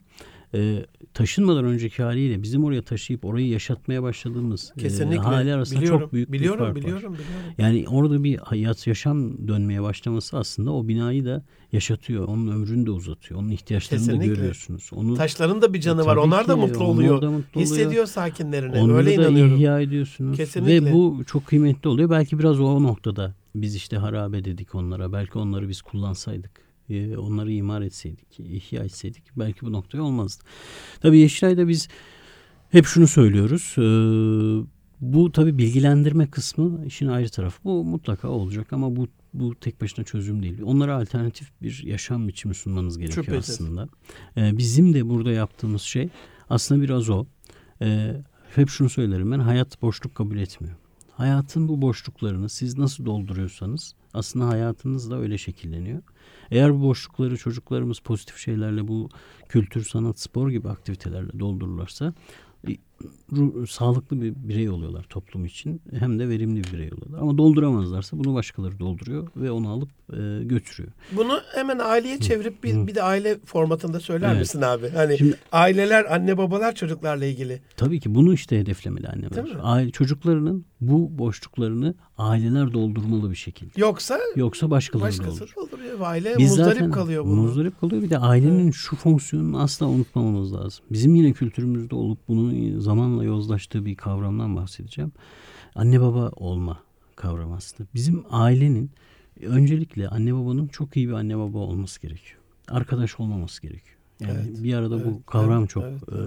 Ee, taşınmadan önceki haliyle bizim oraya taşıyıp orayı yaşatmaya başladığımız e, Kesinlikle. hali arasında biliyorum. çok büyük biliyorum, bir fark biliyorum, var. biliyorum. Yani orada bir hayat yaşam dönmeye başlaması aslında o binayı da yaşatıyor. Onun ömrünü de uzatıyor. Onun ihtiyaçlarını da Kesinlikle. görüyorsunuz. Onu Taşların da bir canı var. Tabii Onlar da mutlu oluyor. da mutlu oluyor. Hissediyor sakinlerini. Onları Öyle da inanıyorum. ihya ediyorsunuz. Kesinlikle. Ve bu çok kıymetli oluyor. Belki biraz o noktada biz işte harabe dedik onlara. Belki onları biz kullansaydık. E, Onları imar etseydik, ihya etseydik belki bu noktaya olmazdı. Tabii Yeşilay'da biz hep şunu söylüyoruz. e, Bu tabii bilgilendirme kısmı işin ayrı tarafı. Bu mutlaka olacak ama bu bu tek başına çözüm değil. Onlara alternatif bir yaşam biçimi sunmanız gerekiyor Şüphesiz. aslında. E, Bizim de burada yaptığımız şey aslında biraz o. E, hep şunu söylerim ben hayat boşluk kabul etmiyor. Hayatın bu boşluklarını siz nasıl dolduruyorsanız aslında hayatınız da öyle şekilleniyor. Eğer bu boşlukları çocuklarımız pozitif şeylerle bu kültür, sanat, spor gibi aktivitelerle doldururlarsa e, ru- sağlıklı bir birey oluyorlar toplum için hem de verimli bir birey oluyorlar. Ama dolduramazlarsa bunu başkaları dolduruyor ve onu alıp e, götürüyor. Bunu hemen aileye çevirip bir, bir de aile formatında söyler Evet. misin abi? Hani Şimdi- aileler, anne babalar çocuklarla ilgili. Tabii ki bunu işte hedeflemeli anneler. Aile, çocuklarının bu boşluklarını aileler doldurmalı bir şekilde. Yoksa Yoksa başkaları başkası doldurur. dolduruyor. Aile Biz muzdarip zaten kalıyor bunu. Muzdarip kalıyor. Bir de ailenin şu fonksiyonunu asla unutmamamız lazım. Bizim yine kültürümüzde olup bunun zamanla yozlaştığı bir kavramdan bahsedeceğim. Anne baba olma kavramı aslında. Bizim ailenin öncelikle anne babanın çok iyi bir anne baba olması gerekiyor. Arkadaş olmaması gerekiyor. Yani Evet, bir arada evet, bu kavram evet, çok evet, e,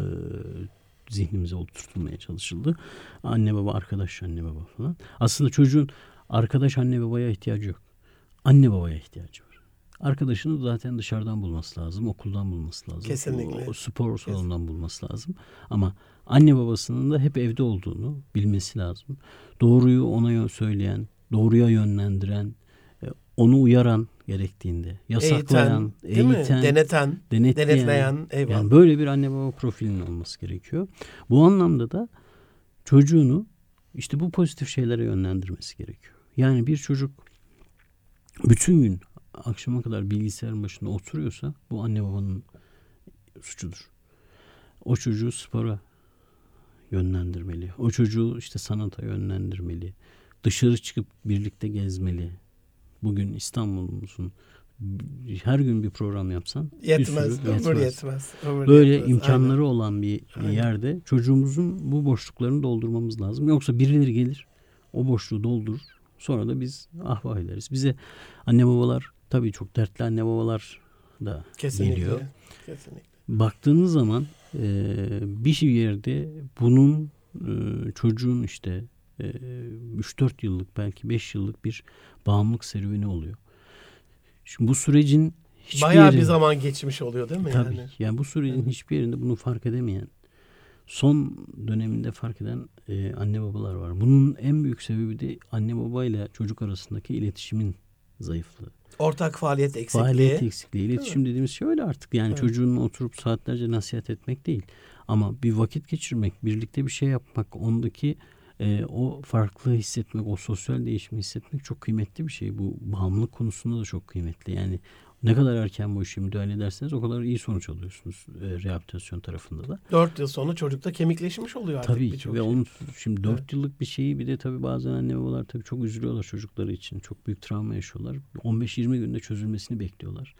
zihnimize oturtulmaya çalışıldı. Anne baba, arkadaş anne baba falan. Aslında çocuğun arkadaş anne babaya ihtiyacı yok. Anne babaya ihtiyacı var. Arkadaşını zaten dışarıdan bulması lazım, okuldan bulması lazım. Kesinlikle. O, o spor salonundan bulması lazım. Ama anne babasının da hep evde olduğunu bilmesi lazım. Doğruyu ona söyleyen, doğruya yönlendiren, e, onu uyaran gerektiğinde, yasaklayan, Eğiten, eğiten? Deneten, denetleyen, denetleyen. Eyvallah. yani böyle bir anne baba profilinin olması gerekiyor. Bu anlamda da çocuğunu işte bu pozitif şeylere yönlendirmesi gerekiyor. Yani bir çocuk bütün gün akşama kadar bilgisayarın başında oturuyorsa bu anne babanın suçudur. O çocuğu spora yönlendirmeli. O çocuğu işte sanata yönlendirmeli. Dışarı çıkıp birlikte gezmeli. Bugün İstanbul'umuzun her gün bir program yapsan bir Yetmez, sürü ömür yetmez. ömür Böyle yetmez. imkanları olan bir Aynen. yerde çocuğumuzun bu boşluklarını doldurmamız lazım. Yoksa birileri gelir o boşluğu doldurur. Sonra da biz ah vah ederiz. Bize anne babalar tabii çok dertli anne babalar da Aynen. Kesinlikle. geliyor. Kesinlikle. Baktığınız zaman e, bir yerde bunun e, çocuğun işte e, 3-4 yıllık belki 5 yıllık bir bağımlılık serüveni oluyor. Şimdi bu sürecin hiçbir Bayağı yeri- bir zaman geçmiş oluyor değil mi Tabii. yani? Yani bu sürecin hiçbir yerinde bunu fark edemeyen, son döneminde fark eden e, anne babalar var. Bunun en büyük sebebi de anne babayla çocuk arasındaki iletişimin zayıflığı. Ortak faaliyet eksikliği. Faaliyet eksikliği. İletişim dediğimiz şey öyle artık. Yani Evet. çocuğun oturup saatlerce nasihat etmek değil. Ama bir vakit geçirmek, birlikte bir şey yapmak, ondaki e, o farklılığı hissetmek, o sosyal değişimi hissetmek çok kıymetli bir şey. Bu bağımlılık konusunda da çok kıymetli. Yani ne kadar erken bu işe müdahale ederseniz o kadar iyi sonuç alıyorsunuz e, rehabilitasyon tarafında da. Dört yıl sonra çocukta kemikleşmiş oluyor artık Tabii ve şey. onun şimdi 4 Evet. yıllık bir şeyi bir de tabii bazen anne babalar tabii çok üzülüyorlar çocukları için. Çok büyük travma yaşıyorlar. 15-20 günde çözülmesini bekliyorlar.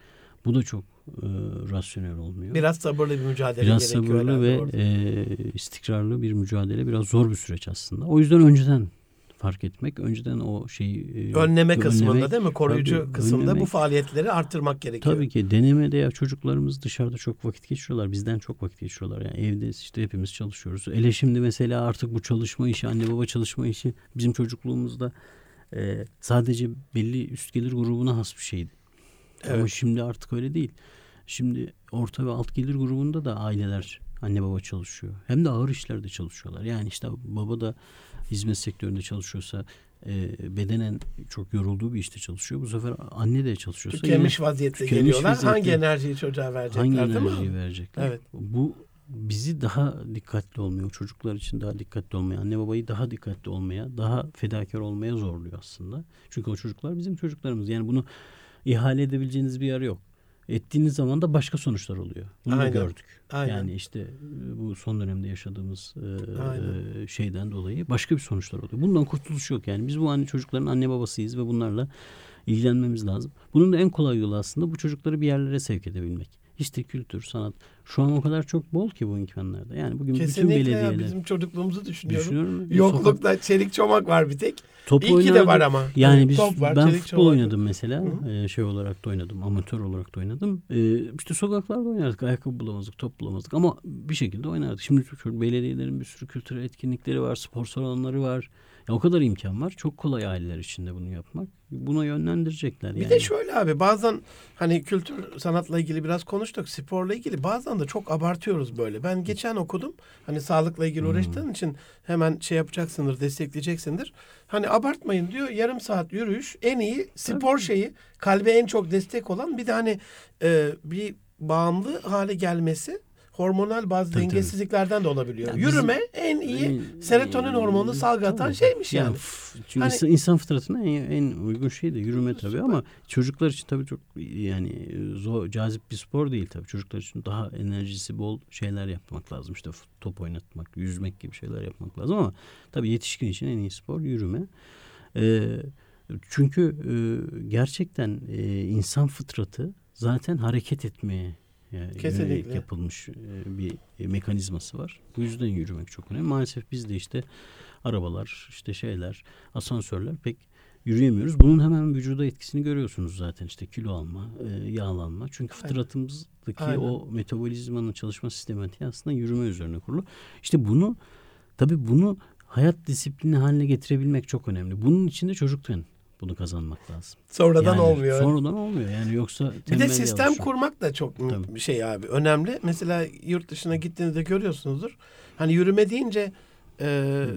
Bu da çok e, rasyonel olmuyor. Biraz sabırlı bir mücadele Biraz gerekiyor sabırlı herhalde ve orada. e, istikrarlı bir mücadele. Biraz zor bir süreç aslında. O yüzden önceden fark etmek, önceden o şeyi e, önleme kısmında önlemek, değil mi? Koruyucu tabii, kısımda bu önlemek. faaliyetleri arttırmak gerekiyor. Tabii ki denemede ya çocuklarımız dışarıda çok vakit geçiriyorlar. Bizden çok vakit geçiriyorlar. Yani evde işte hepimiz çalışıyoruz. Hele şimdi mesela artık bu çalışma işi, anne baba çalışma işi bizim çocukluğumuzda e, sadece belli üst gelir grubuna has bir şeydi. Ama Evet. şimdi artık öyle değil. Şimdi orta ve alt gelir grubunda da aileler anne baba çalışıyor. Hem de ağır işlerde çalışıyorlar. Yani işte baba da hizmet sektöründe çalışıyorsa e, bedenen çok yorulduğu bir işte çalışıyor. Bu sefer anne de çalışıyorsa Tükenmiş yine vaziyette tükenmiş geliyorlar. vaziyette. Hangi enerjiyi çocuğa verecekler hangi değil mi? enerjiyi verecekler? Evet. Bu bizi daha dikkatli olmuyor. Çocuklar için daha dikkatli olmaya, anne babayı daha dikkatli olmaya, daha fedakar olmaya zorluyor aslında. Çünkü o çocuklar bizim çocuklarımız. Yani bunu ihale edebileceğiniz bir yer yok. Ettiğiniz zaman da başka sonuçlar oluyor. Bunu da Aynen. gördük. Aynen. Yani işte e, bu son dönemde yaşadığımız e, e, şeyden dolayı başka bir sonuçlar oluyor. Bundan kurtuluş yok yani. Biz bu anne çocukların anne babasıyız ve bunlarla ilgilenmemiz lazım. Bunun da en kolay yolu aslında bu çocukları bir yerlere sevk edebilmek. İşte kültür, sanat. Şu an o kadar çok bol ki bu imkanlarda. Yani bugün bütün Kesinlikle ya belediyeler. bizim çocukluğumuzu düşünüyorum. Düşünüyorum. Sokak- Yoklukta çelik çomak var bir tek. Top İyi ki de oynardık. var ama. Yani biz top var, ben futbol çomak oynadım mesela. Ee, şey olarak da oynadım. Amatör olarak da oynadım. Ee, işte sokaklarda oynardık. Ayakkabı bulamazdık, top bulamazdık ama bir şekilde oynardık. Şimdi şu belediyelerin bir sürü kültürel etkinlikleri var, spor salonları var. Ya o kadar imkan var. Çok kolay aileler içinde bunu yapmak. Buna yönlendirecekler Bir yani. de şöyle abi bazen hani kültür sanatla ilgili biraz konuştuk. Sporla ilgili bazen de çok abartıyoruz böyle. Ben geçen okudum. Hani sağlıkla ilgili Hmm. uğraştığın için hemen şey yapacaksındır, destekleyeceksindir. Hani abartmayın diyor. Yarım saat yürüyüş en iyi spor şeyi. Kalbe en çok destek olan bir de hani e, bir bağımlı hale gelmesi hormonal bazı Tabii, tabii. dengesizliklerden de olabiliyor. Ya bizim- Yürüme en iyi En- serotonin hormonunu salgılatan Tabii. şeymiş yani. f- çünkü Hani- insan, insan fıtratına en, en uygun şey de yürüme tabii ama çocuklar için tabii çok yani zor, cazip bir spor değil tabii. Çocuklar için daha enerjisi bol şeyler yapmak lazım. İşte top oynatmak, yüzmek gibi şeyler yapmak lazım ama tabii yetişkin için en iyi spor yürüme. Ee, çünkü e, gerçekten e, insan fıtratı zaten hareket etmeye yani Kesinlikle. yönelik yapılmış e, bir e, mekanizması var. Bu yüzden yürümek çok önemli. Maalesef biz de işte arabalar, işte şeyler, asansörler pek yürüyemiyoruz. Bunun hemen vücuda etkisini görüyorsunuz zaten işte kilo alma, e, yağlanma. Çünkü fıtratımızdaki Aynen. o metabolizmanın çalışma sistematiği aslında yürüme üzerine kurulu. İşte bunu tabii bunu hayat disiplini haline getirebilmek çok önemli. Bunun için de çocukken bunu kazanmak lazım. Sonradan Yani olmuyor. Sonradan olmuyor. Yani yoksa Bir de sistem oluşuyor. kurmak da çok Tabii. bir şey abi. Önemli. Mesela yurt dışına gittiğinizde görüyorsunuzdur. Hani yürüme deyince e,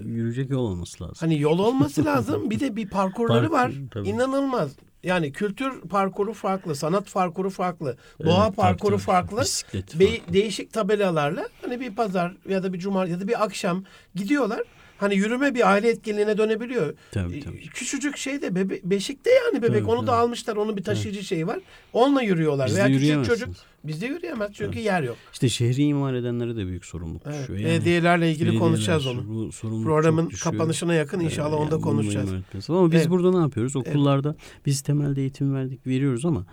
yürüyecek yol olması lazım. hani yol olması lazım. Bir de bir parkurları Parkur, var. tabii. İnanılmaz. Yani kültür parkuru farklı, sanat parkuru farklı, Evet, doğa parkuru tabii. farklı. Bisiklet Be- farklı. değişik tabelalarla hani bir pazar ya da bir cuma ya da bir akşam gidiyorlar. Hani yürüme bir aile etkinliğine dönebiliyor. Tabii, Ee, tabii. Küçücük şeyde bebe- beşikte yani bebek Tabii, onu da tabii. almışlar. Onun bir taşıyıcı şeyi var. Onunla yürüyorlar. Bizde Veya küçük çocuk bizde yürüyemez çünkü yer yok. İşte şehri imar edenlere de büyük sorumluluk Evet. düşüyor. Belediyelerle ilgili belediyeler, konuşacağız onu. Bu Programın kapanışına yakın inşallah Ee, onda yani bunu konuşacağız. Ama biz Evet. burada ne yapıyoruz? Okullarda biz temelde eğitim verdik, veriyoruz ama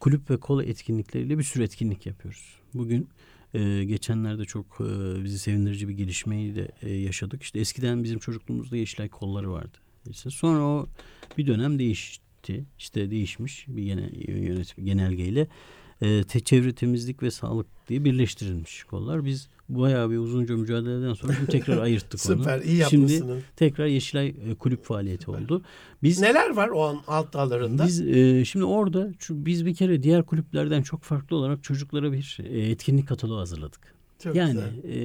kulüp ve kola etkinlikleriyle bir sürü etkinlik yapıyoruz. Bugün e, geçenlerde çok e, bizi sevindirici bir gelişmeyi de e, yaşadık. İşte eskiden bizim çocukluğumuzda Yeşilay kolları vardı. İşte sonra o bir dönem değişti. İşte değişmiş bir genel, yönetim, genelgeyle e, te, çevre temizlik ve sağlık diye birleştirilmiş kollar. Biz bayağı bir uzunca mücadeleden sonra şimdi tekrar ayırttık onu. Süper iyi Şimdi yapmışsınız. tekrar Yeşilay e, kulüp faaliyeti oldu. Biz Neler var o an alt dallarında? biz e, şimdi orada biz bir kere diğer kulüplerden çok farklı olarak çocuklara bir e, etkinlik kataloğu hazırladık. Çok yani e,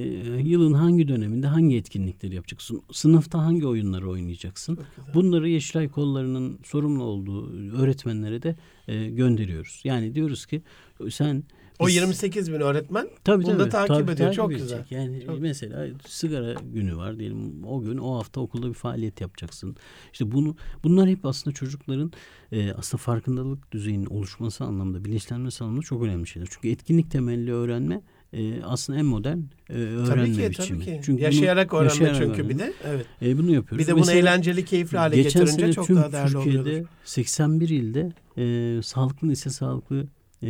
yılın hangi döneminde hangi etkinlikleri yapacaksın? Sınıfta hangi oyunları oynayacaksın? Bunları Yeşilay kollarının sorumlu olduğu öğretmenlere de e, gönderiyoruz. Yani diyoruz ki sen O biz- 28 bin öğretmen Tabii Bunu da tabii. takip Tabii, ediyor. Çok edecek. güzel. Yani Çok- mesela sigara günü var diyelim. O gün o hafta okulda bir faaliyet yapacaksın. İşte bunu bunlar hep aslında çocukların e, aslında farkındalık düzeyinin oluşması anlamında, bilinçlenmesi anlamında çok önemli şeyler. Çünkü etkinlik temelli öğrenme e, aslında en modern e, öğrenme tabii ki biçimi. tabii ki. Çünkü bunu yaşayarak öğrenme yaşayarak çünkü öğrenme. bir de. Evet. E, bunu yapıyoruz. Bir de bunu Mesela eğlenceli, keyifli hale geçen getirince sene çok tüm daha değerli Türkiye'de oluyor. 81 ilde e, sağlıklı lise sağlıklı e,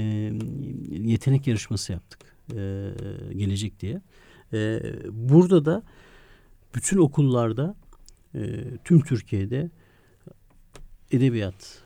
yetenek yarışması yaptık e, gelecek diye. E, burada da bütün okullarda e, tüm Türkiye'de edebiyat,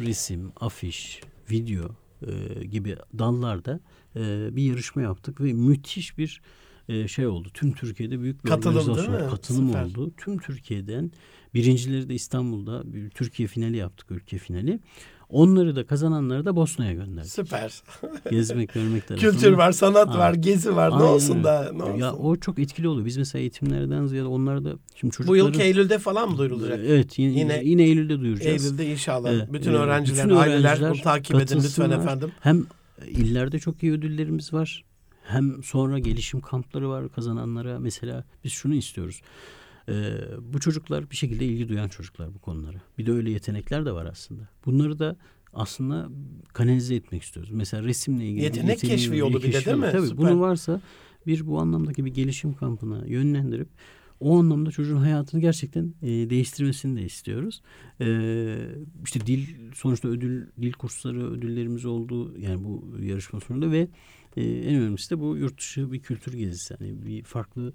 resim, afiş, video e, gibi dallarda e, bir yarışma yaptık ve müthiş bir e, şey oldu. Tüm Türkiye'de büyük bir Katılım organizasyon, katılım Süper. oldu. Tüm Türkiye'den birincileri de İstanbul'da bir Türkiye finali yaptık, ülke finali. Onları da kazananları da Bosna'ya gönderdik. Süper. Gezmek, görmek tarafından. Kültür var, sanat Ha. var, gezi var. Ne Aynen olsun öyle. da ne olsun. Ya o çok etkili oluyor. Biz mesela eğitimlerden ziyade onlar da şimdi Bu çocukların... yılki Eylül'de falan mı duyurulacak? Evet yine, Yine- yine, Eylül'de duyuracağız. Eylül'de inşallah. Evet, bütün e, öğrenciler, bütün aileler bunu takip edin lütfen efendim. Hem illerde çok iyi ödüllerimiz var. Hem sonra gelişim kampları var kazananlara. Mesela biz şunu istiyoruz. Ee, bu çocuklar bir şekilde ilgi duyan çocuklar bu konulara. Bir de öyle yetenekler de var aslında. Bunları da aslında kanalize etmek istiyoruz. Mesela resimle ilgili. Yetenek keşfi yolu bir de değil mi? Tabii Süper. bunu varsa bir bu anlamdaki bir gelişim kampına yönlendirip o anlamda çocuğun hayatını gerçekten e, değiştirmesini de istiyoruz. E, işte dil sonuçta ödül dil kursları ödüllerimiz oldu yani bu yarışma sonunda ve e, en önemlisi de bu yurt dışı bir kültür gezisi yani bir farklı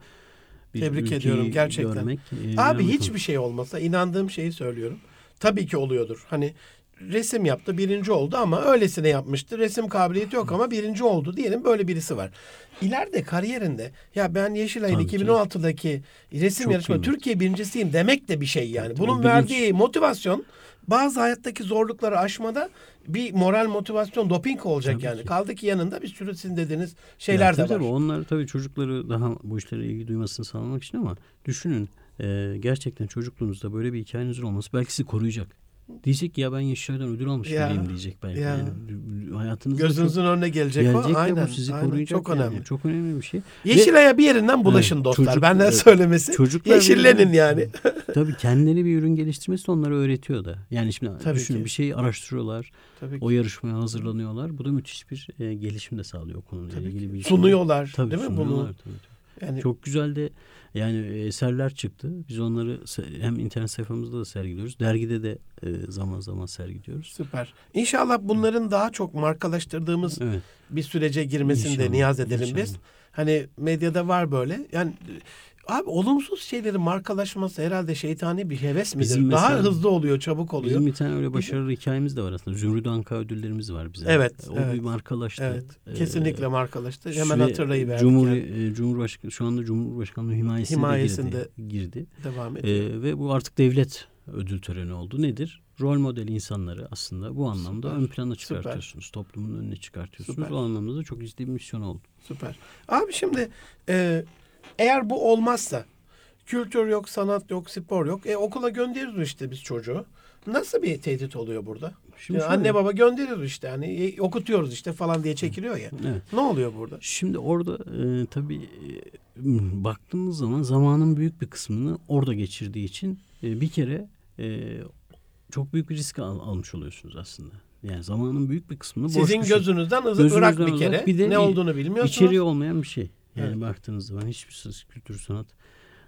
bir Tebrik ediyorum gerçekten. Görmek, e, Abi hiçbir şey olmasa inandığım şeyi söylüyorum. Tabii ki oluyordur. Hani resim yaptı birinci oldu ama öylesine yapmıştı. Resim kabiliyeti yok ama birinci oldu diyelim böyle birisi var. İleride kariyerinde ya ben Yeşilay'ın Tabii ki. 2016'daki resim yarışma. Türkiye birincisiyim demek de bir şey yani. Bunun bilinç. verdiği motivasyon bazı hayattaki zorlukları aşmada bir moral motivasyon doping olacak Tabii yani. ki. Kaldı ki yanında bir sürü sizin dediğiniz Ya şeyler de tabii var. Tabii onlar tabii çocukları daha bu işlere ilgi duymasını sağlamak için ama düşünün e, gerçekten çocukluğunuzda böyle bir hikayenizin olması belki sizi koruyacak. Diyecek ki ya ben Yeşilay'dan ödül almış Ya, biriyim diyecek belki. ya. Yani hayatınızda çok Gözünüzün önüne gelecek, gelecek o. Aynen. bu sizi aynen. koruyacak. Çok yani. önemli. Çok önemli bir şey. Yeşilay'a bir yerinden bulaşın Evet, dostlar. çocuk- Benden evet, söylemesi. Çocuklar Yeşillenin yani. Tabii kendileri bir ürün geliştirmesi onlara öğretiyor da. Yani şimdi Tabii düşünün ki. bir şeyi araştırıyorlar. Tabii ki. O yarışmaya hazırlanıyorlar. Bu da müthiş bir e, gelişim de sağlıyor konuyla Tabii ilgili ki. bir Sunuyorlar, Tabii değil mi sunuyorlar, bunu? tabii, tabii. Yani Çok güzel de yani e, eserler çıktı. Biz onları hem internet sayfamızda da sergiliyoruz. Dergide de e, zaman zaman sergiliyoruz. süper. İnşallah bunların daha çok markalaştırdığımız Evet. bir sürece girmesini de İnşallah, niyaz edelim biz. inşallah. Hani medyada var böyle. Yani abi olumsuz şeylerin markalaşması herhalde şeytani bir heves midir? Bizim daha mesela- hızlı oluyor, çabuk oluyor. Bizim bir tane öyle başarılı hikayemiz de var aslında. Zümrüt Anka ödüllerimiz var bizim. Evet, O evet. bir markalaştı. Evet. Ee, Kesinlikle markalaştı. Hemen ve hatırlayıverdik. Cumhur, yani. e, Cumhurbaşkanı şu anda Cumhurbaşkanlığı himayesinde, Himayesinde. girdi. girdi. Devam ediyor. Ee, ve bu artık devlet ödül töreni oldu. Nedir? Rol model insanları aslında bu anlamda Süper, ön plana süper. çıkartıyorsunuz. Toplumun önüne çıkartıyorsunuz. Süper. O anlamda da çok ciddi bir misyon oldu. Süper. Abi şimdi e, eğer bu olmazsa kültür yok, sanat yok, spor yok. E, okula gönderiyoruz işte biz çocuğu. Nasıl bir tehdit oluyor burada? Şimdi Ya şöyle- anne baba gönderiyoruz işte hani e, okutuyoruz işte falan diye çekiliyor ya. Evet. Ne oluyor burada? Şimdi orada e, tabii e, baktığımız zaman zamanın büyük bir kısmını orada geçirdiği için e, bir kere e, çok büyük bir risk al- almış oluyorsunuz aslında. Yani zamanın büyük bir kısmını boş Sizin gözünüzden ızı Gözünüzden ırak bir kere. bir de ne olduğunu bilmiyorsunuz. İçeriği olmayan bir şey. Yani Evet. baktığınız zaman hiçbir kültür sanat.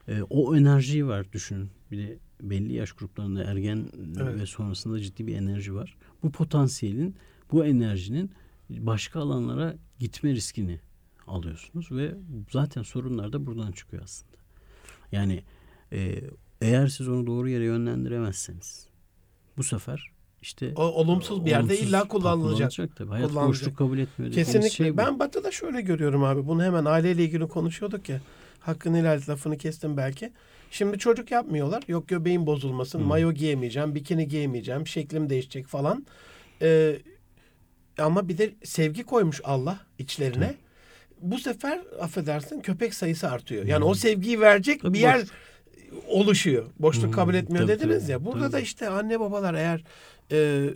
E, o enerjiyi var düşünün. Bir de belli yaş gruplarında ergen Evet. ve sonrasında ciddi bir enerji var. Bu potansiyelin, bu enerjinin başka alanlara gitme riskini alıyorsunuz ve zaten sorunlar da buradan çıkıyor aslında. Yani e, eğer siz onu doğru yere yönlendiremezseniz bu sefer işte O, olumsuz bir yerde olumsuz illa kullanılacak. tabii. Hayat Kullanılacak. boşluk kabul etmiyor Kesinlikle. şey bu. ben Batı'da şöyle görüyorum abi. Bunu hemen aileyle ilgili konuşuyorduk ya. Hakkını helal lafını kestim belki. Şimdi çocuk yapmıyorlar. Yok göbeğim bozulmasın, Hı. mayo giyemeyeceğim, bikini giyemeyeceğim, şeklim değişecek falan. Ee, ama bir de sevgi koymuş Allah içlerine. Bu sefer affedersin köpek sayısı artıyor. Yani Hı. o sevgiyi verecek Tabii bir yer boş- oluşuyor. Boşluk Hı, kabul etmiyor tabii, dediniz tabii, ya. Burada tabii. da işte anne babalar eğer e,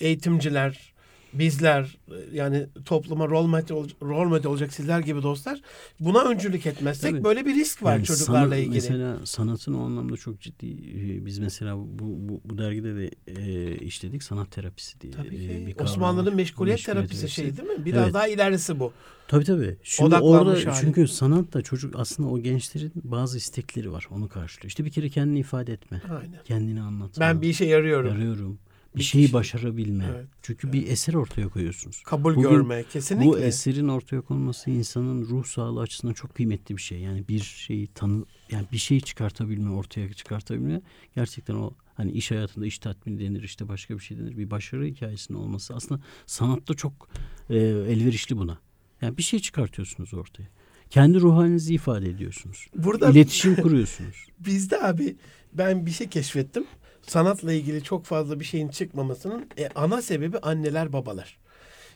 eğitimciler, bizler e, yani topluma rol model, ol- rol model olacak sizler gibi dostlar buna öncülük etmezsek Tabii. böyle bir risk var Yani çocuklarla sanat- ilgili. Mesela sanatın o anlamda çok ciddi. e, Biz mesela bu, bu, bu dergide de e, işledik sanat terapisi diye. Tabii e, ki. bir kavram Osmanlı'nın meşguliyet Meşguliyet terapisi şey değil mi? Biraz Evet. daha ilerisi bu. Tabii tabii. Şimdi Odaklanmış orada hali. çünkü sanat da çocuk aslında o gençlerin bazı istekleri var. Onu karşılıyor. İşte bir kere kendini ifade etme. Aynen. Kendini anlatma. Ben bir işe yarıyorum. Yarıyorum. Bir şeyi başarabilme. Evet, Çünkü bir eser ortaya koyuyorsunuz. Kabul Bugün görme kesinlikle. Bu eserin ortaya konması insanın ruh sağlığı açısından çok kıymetli bir şey. Yani bir şeyi tanı yani bir şeyi çıkartabilme, ortaya çıkartabilme gerçekten o hani iş hayatında iş tatmini denir işte başka bir şey denir. Bir başarı hikayesinin olması aslında sanatta çok e, elverişli buna. Yani bir şey çıkartıyorsunuz ortaya. Kendi ruh halinizi ifade ediyorsunuz. Burada İletişim kuruyorsunuz. bizde abi ben bir şey keşfettim. Sanatla ilgili çok fazla bir şeyin çıkmamasının e, ana sebebi anneler babalar.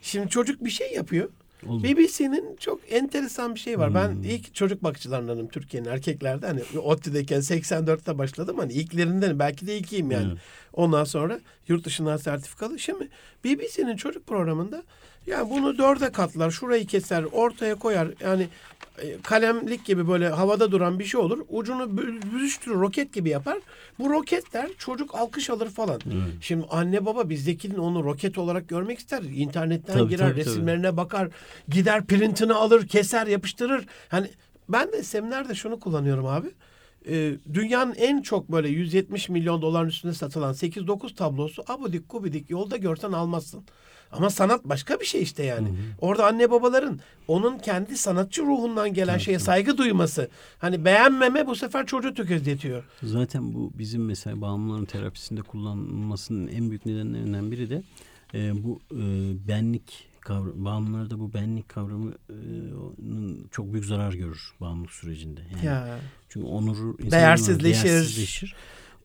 Şimdi çocuk bir şey yapıyor. Olur. BBC'nin çok enteresan bir şey var. Ben Hmm. ilk çocuk bakıcılarındanım Türkiye'nin erkeklerde. Hani ODTÜ'deyken 84'te başladım. Hani ilklerinden belki de ilkiyim yani. Evet. Ondan sonra yurt dışından sertifikalı. Şimdi BBC'nin çocuk programında yani bunu dörde katlar, şurayı keser, ortaya koyar. Yani e, kalemlik gibi böyle havada duran bir şey olur. Ucunu bü- büzüştürür, roket gibi yapar. Bu roketler çocuk alkış alır falan. Evet. Şimdi anne baba bizdekinin onu roket olarak görmek ister. İnternetten Tabii, girer, tabii, tabii. resimlerine bakar, gider printini alır, keser, yapıştırır. Hani ben de seminerde şunu kullanıyorum abi. Ee, dünyanın en çok böyle 170 milyon doların üstünde satılan 8-9 tablosu abudik gubidik yolda görsen almazsın. Ama sanat başka bir şey işte yani. Orada anne babaların onun kendi sanatçı ruhundan gelen şeye saygı duyması. Hani beğenmeme bu sefer çocuğu tökezletiyor. Zaten bu bizim mesela bağımlıların terapisinde kullanılmasının en büyük nedenlerinden biri de e, bu e, benlik kavramı. Bağımlılarda bu benlik kavramı e, çok büyük zarar görür bağımlılık sürecinde. Yani Ya. Çünkü onuru Değersizleşir. değersizleşir.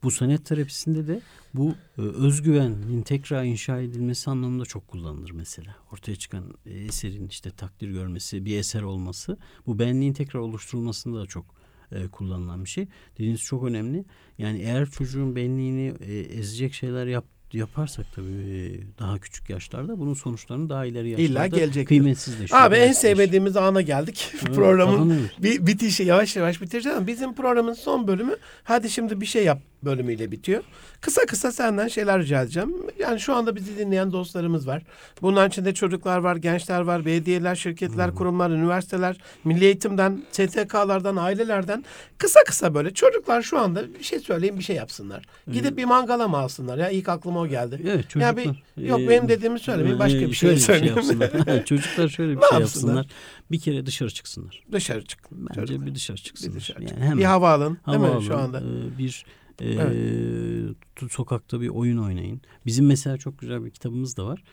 Bu sanat terapisinde de bu e, özgüvenin tekrar inşa edilmesi anlamında çok kullanılır mesela. Ortaya çıkan e, eserin işte takdir görmesi, bir eser olması bu benliğin tekrar oluşturulmasında da çok e, kullanılan bir şey. Dediğiniz çok önemli. Yani eğer çocuğun benliğini e, ezecek şeyler yap, yaparsak tabii e, daha küçük yaşlarda bunun sonuçlarını daha ileri yaşlarda gelecektir. kıymetsizleşiyor. Abi en değersizleşiyor. sevmediğimiz ana geldik. Evet, Programın bir bitişi yavaş yavaş bitireceğiz ama bizim programın son bölümü hadi şimdi bir şey yap bölümüyle bitiyor. Kısa kısa senden şeyler rica edeceğim. Yani şu anda bizi dinleyen dostlarımız var. Bunların içinde çocuklar var, gençler var, belediyeler, şirketler, kurumlar, üniversiteler, milli eğitimden, STK'lardan, ailelerden kısa kısa böyle çocuklar şu anda bir şey söyleyin bir şey yapsınlar. Gidip bir mangala mı alsınlar ya ilk aklıma o geldi. Evet çocuklar. Ya bir- yok, e, benim dediğimi söylemeyin, başka bir şey söyleyeyim. yapsınlar. çocuklar şöyle bir şey yapsınlar? yapsınlar. Bir kere dışarı çıksınlar. Dışarı çık. Bence Çocuklar. bir dışarı çıksınlar. Bir dışarı yani çık. hemen Bir hava alın değil hava mi şu alın, anda? e, bir e, Evet. tu- sokakta bir oyun oynayın. Bizim mesela çok güzel bir kitabımız da var.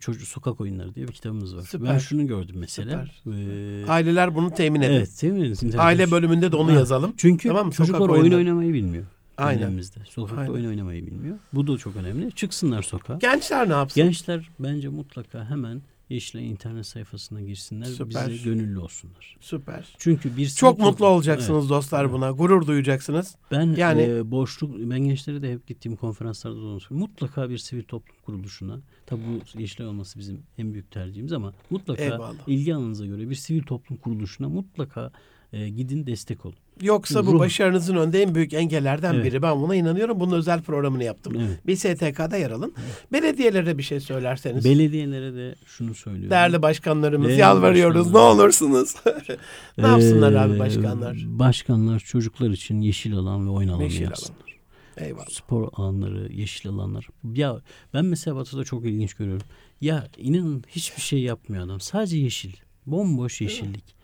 Çocuk sokak oyunları diye bir kitabımız var. Süper. Ben şunu gördüm mesela. E, Aileler bunu temin edin. evet? İnternet- Aile bölümünde de onu Ha. yazalım. Çünkü Tamam mı? çocuklar Sokak oyun oyunları. oynamayı bilmiyor. Aynen. Ülkemizde. Sokakta Aynen. oyun oynamayı bilmiyor. Bu da çok önemli. Çıksınlar sokağa. Gençler ne yapsın? Gençler bence mutlaka hemen Yeşilay internet sayfasına girsinler. Süper. Bize gönüllü olsunlar. Süper. Çünkü bir Çok mutlu toplum- olacaksınız Evet. dostlar buna. Gurur duyacaksınız. Ben Yani- yani boşluk ben gençlere de hep gittiğim konferanslarda da. Mutlaka bir sivil toplum kuruluşuna tabi bu Yeşilay olması bizim en büyük tercihimiz ama mutlaka Eyvallah. ilgi alanınıza göre bir sivil toplum kuruluşuna mutlaka e, gidin destek olun. Yoksa bu Ruh. başarınızın önünde en büyük engellerden Evet. biri. Ben buna inanıyorum. Bunun özel programını yaptım. Evet. Bir STK'da yer alın. Belediyelere bir şey söylerseniz. Belediyelere de şunu söylüyorum. Değerli başkanlarımız Değerli yalvarıyoruz. Ne başkanlar. olursunuz. ne yapsınlar abi Ee, başkanlar? Başkanlar çocuklar için yeşil alan ve oyun alanı Yeşil alan. yapsınlar. Eyvallah. spor alanları, yeşil alanlar. Ya ben mesela Batı'da çok ilginç görüyorum. Ya inanın hiçbir şey yapmıyor adam. Sadece yeşil. Bomboş yeşillik.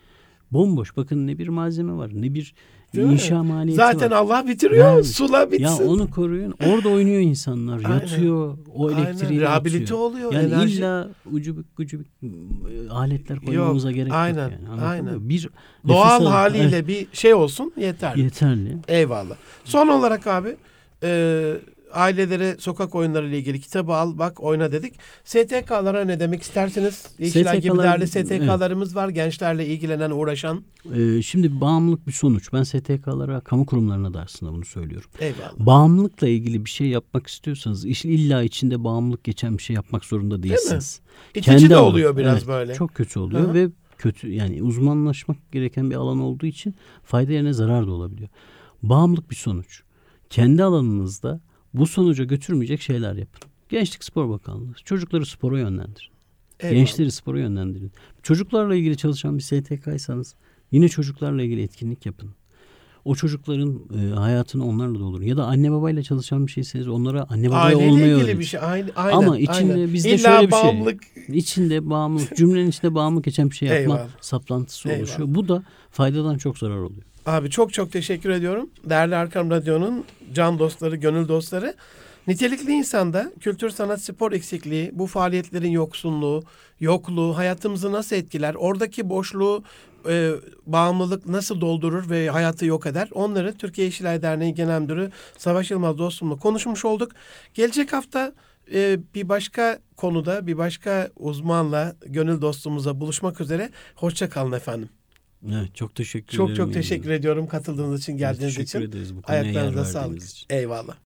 Bomboş. Bakın ne bir malzeme var, ne bir Değil mi? inşa maliyeti Zaten var. Allah bitiriyor. Yani- Sula bitsin. Ya onu koruyun. Orada oynuyor insanlar. Aynen. Yatıyor. O Aynen. elektriği Rehabilite yatıyor. oluyor. Yani enerji. illa ucubuk gucubuk e, aletler koymamıza gerek aynen, yok yani. Anlatabiliyor aynen. Bir Doğal al- haliyle Evet, bir şey olsun yeter. yeterli. Eyvallah. Son olarak abi e, ailelere sokak oyunları ile ilgili kitabı al bak oyna dedik. STK'lara ne demek isterseniz? Yeşilay gibi STK'lar değerli STK'larımız var. Gençlerle ilgilenen, uğraşan. Ee, şimdi bağımlılık bir sonuç. Ben STK'lara, kamu kurumlarına da aslında bunu söylüyorum. Eyvallah. Bağımlılıkla ilgili bir şey yapmak istiyorsanız iş- illa içinde bağımlılık geçen bir şey yapmak zorunda değilsiniz. İtici de alanı- oluyor biraz Evet, böyle. Çok kötü oluyor hı. ve kötü yani uzmanlaşmak gereken bir alan olduğu için fayda yerine zarar da olabiliyor. Bağımlılık bir sonuç. Kendi alanınızda bu sonuca götürmeyecek şeyler yapın. Gençlik Spor Bakanlığı çocukları spora yönlendirin. Eyvallah. Gençleri spora yönlendirin. Çocuklarla ilgili çalışan bir STK'ysanız yine çocuklarla ilgili etkinlik yapın. o çocukların e, hayatını onlarla doldurun. Ya da anne babayla çalışan bir şeyseniz onlara anne babaya Aileyle olmayı ilgili öğretin. bir şey. Aynen, aynen, Ama içinde aynen. bizde İlla şöyle bir şey. bağımlılık. İçinde bağımlılık, cümlenin içinde bağımlılık geçen bir şey yapma Eyvallah. saplantısı Eyvallah. oluşuyor. Bu da faydadan çok zarar oluyor. Abi çok çok teşekkür ediyorum. Değerli Arkam Radyo'nun can dostları, gönül dostları. Nitelikli insanda kültür, sanat, spor eksikliği, bu faaliyetlerin yoksunluğu, yokluğu hayatımızı nasıl etkiler? Oradaki boşluğu, e, bağımlılık nasıl doldurur ve hayatı yok eder? Onları Türkiye Yeşilay Derneği Genel Müdürü Savaş Yılmaz dostumla konuşmuş olduk. Gelecek hafta e, bir başka konuda, bir başka uzmanla, gönül dostumuza buluşmak üzere. Hoşça kalın efendim. Evet, çok teşekkür Çok ederim. çok teşekkür ediyorum katıldığınız için, geldiğiniz için. ederiz Ayaklarınıza sağlık. için. Eyvallah.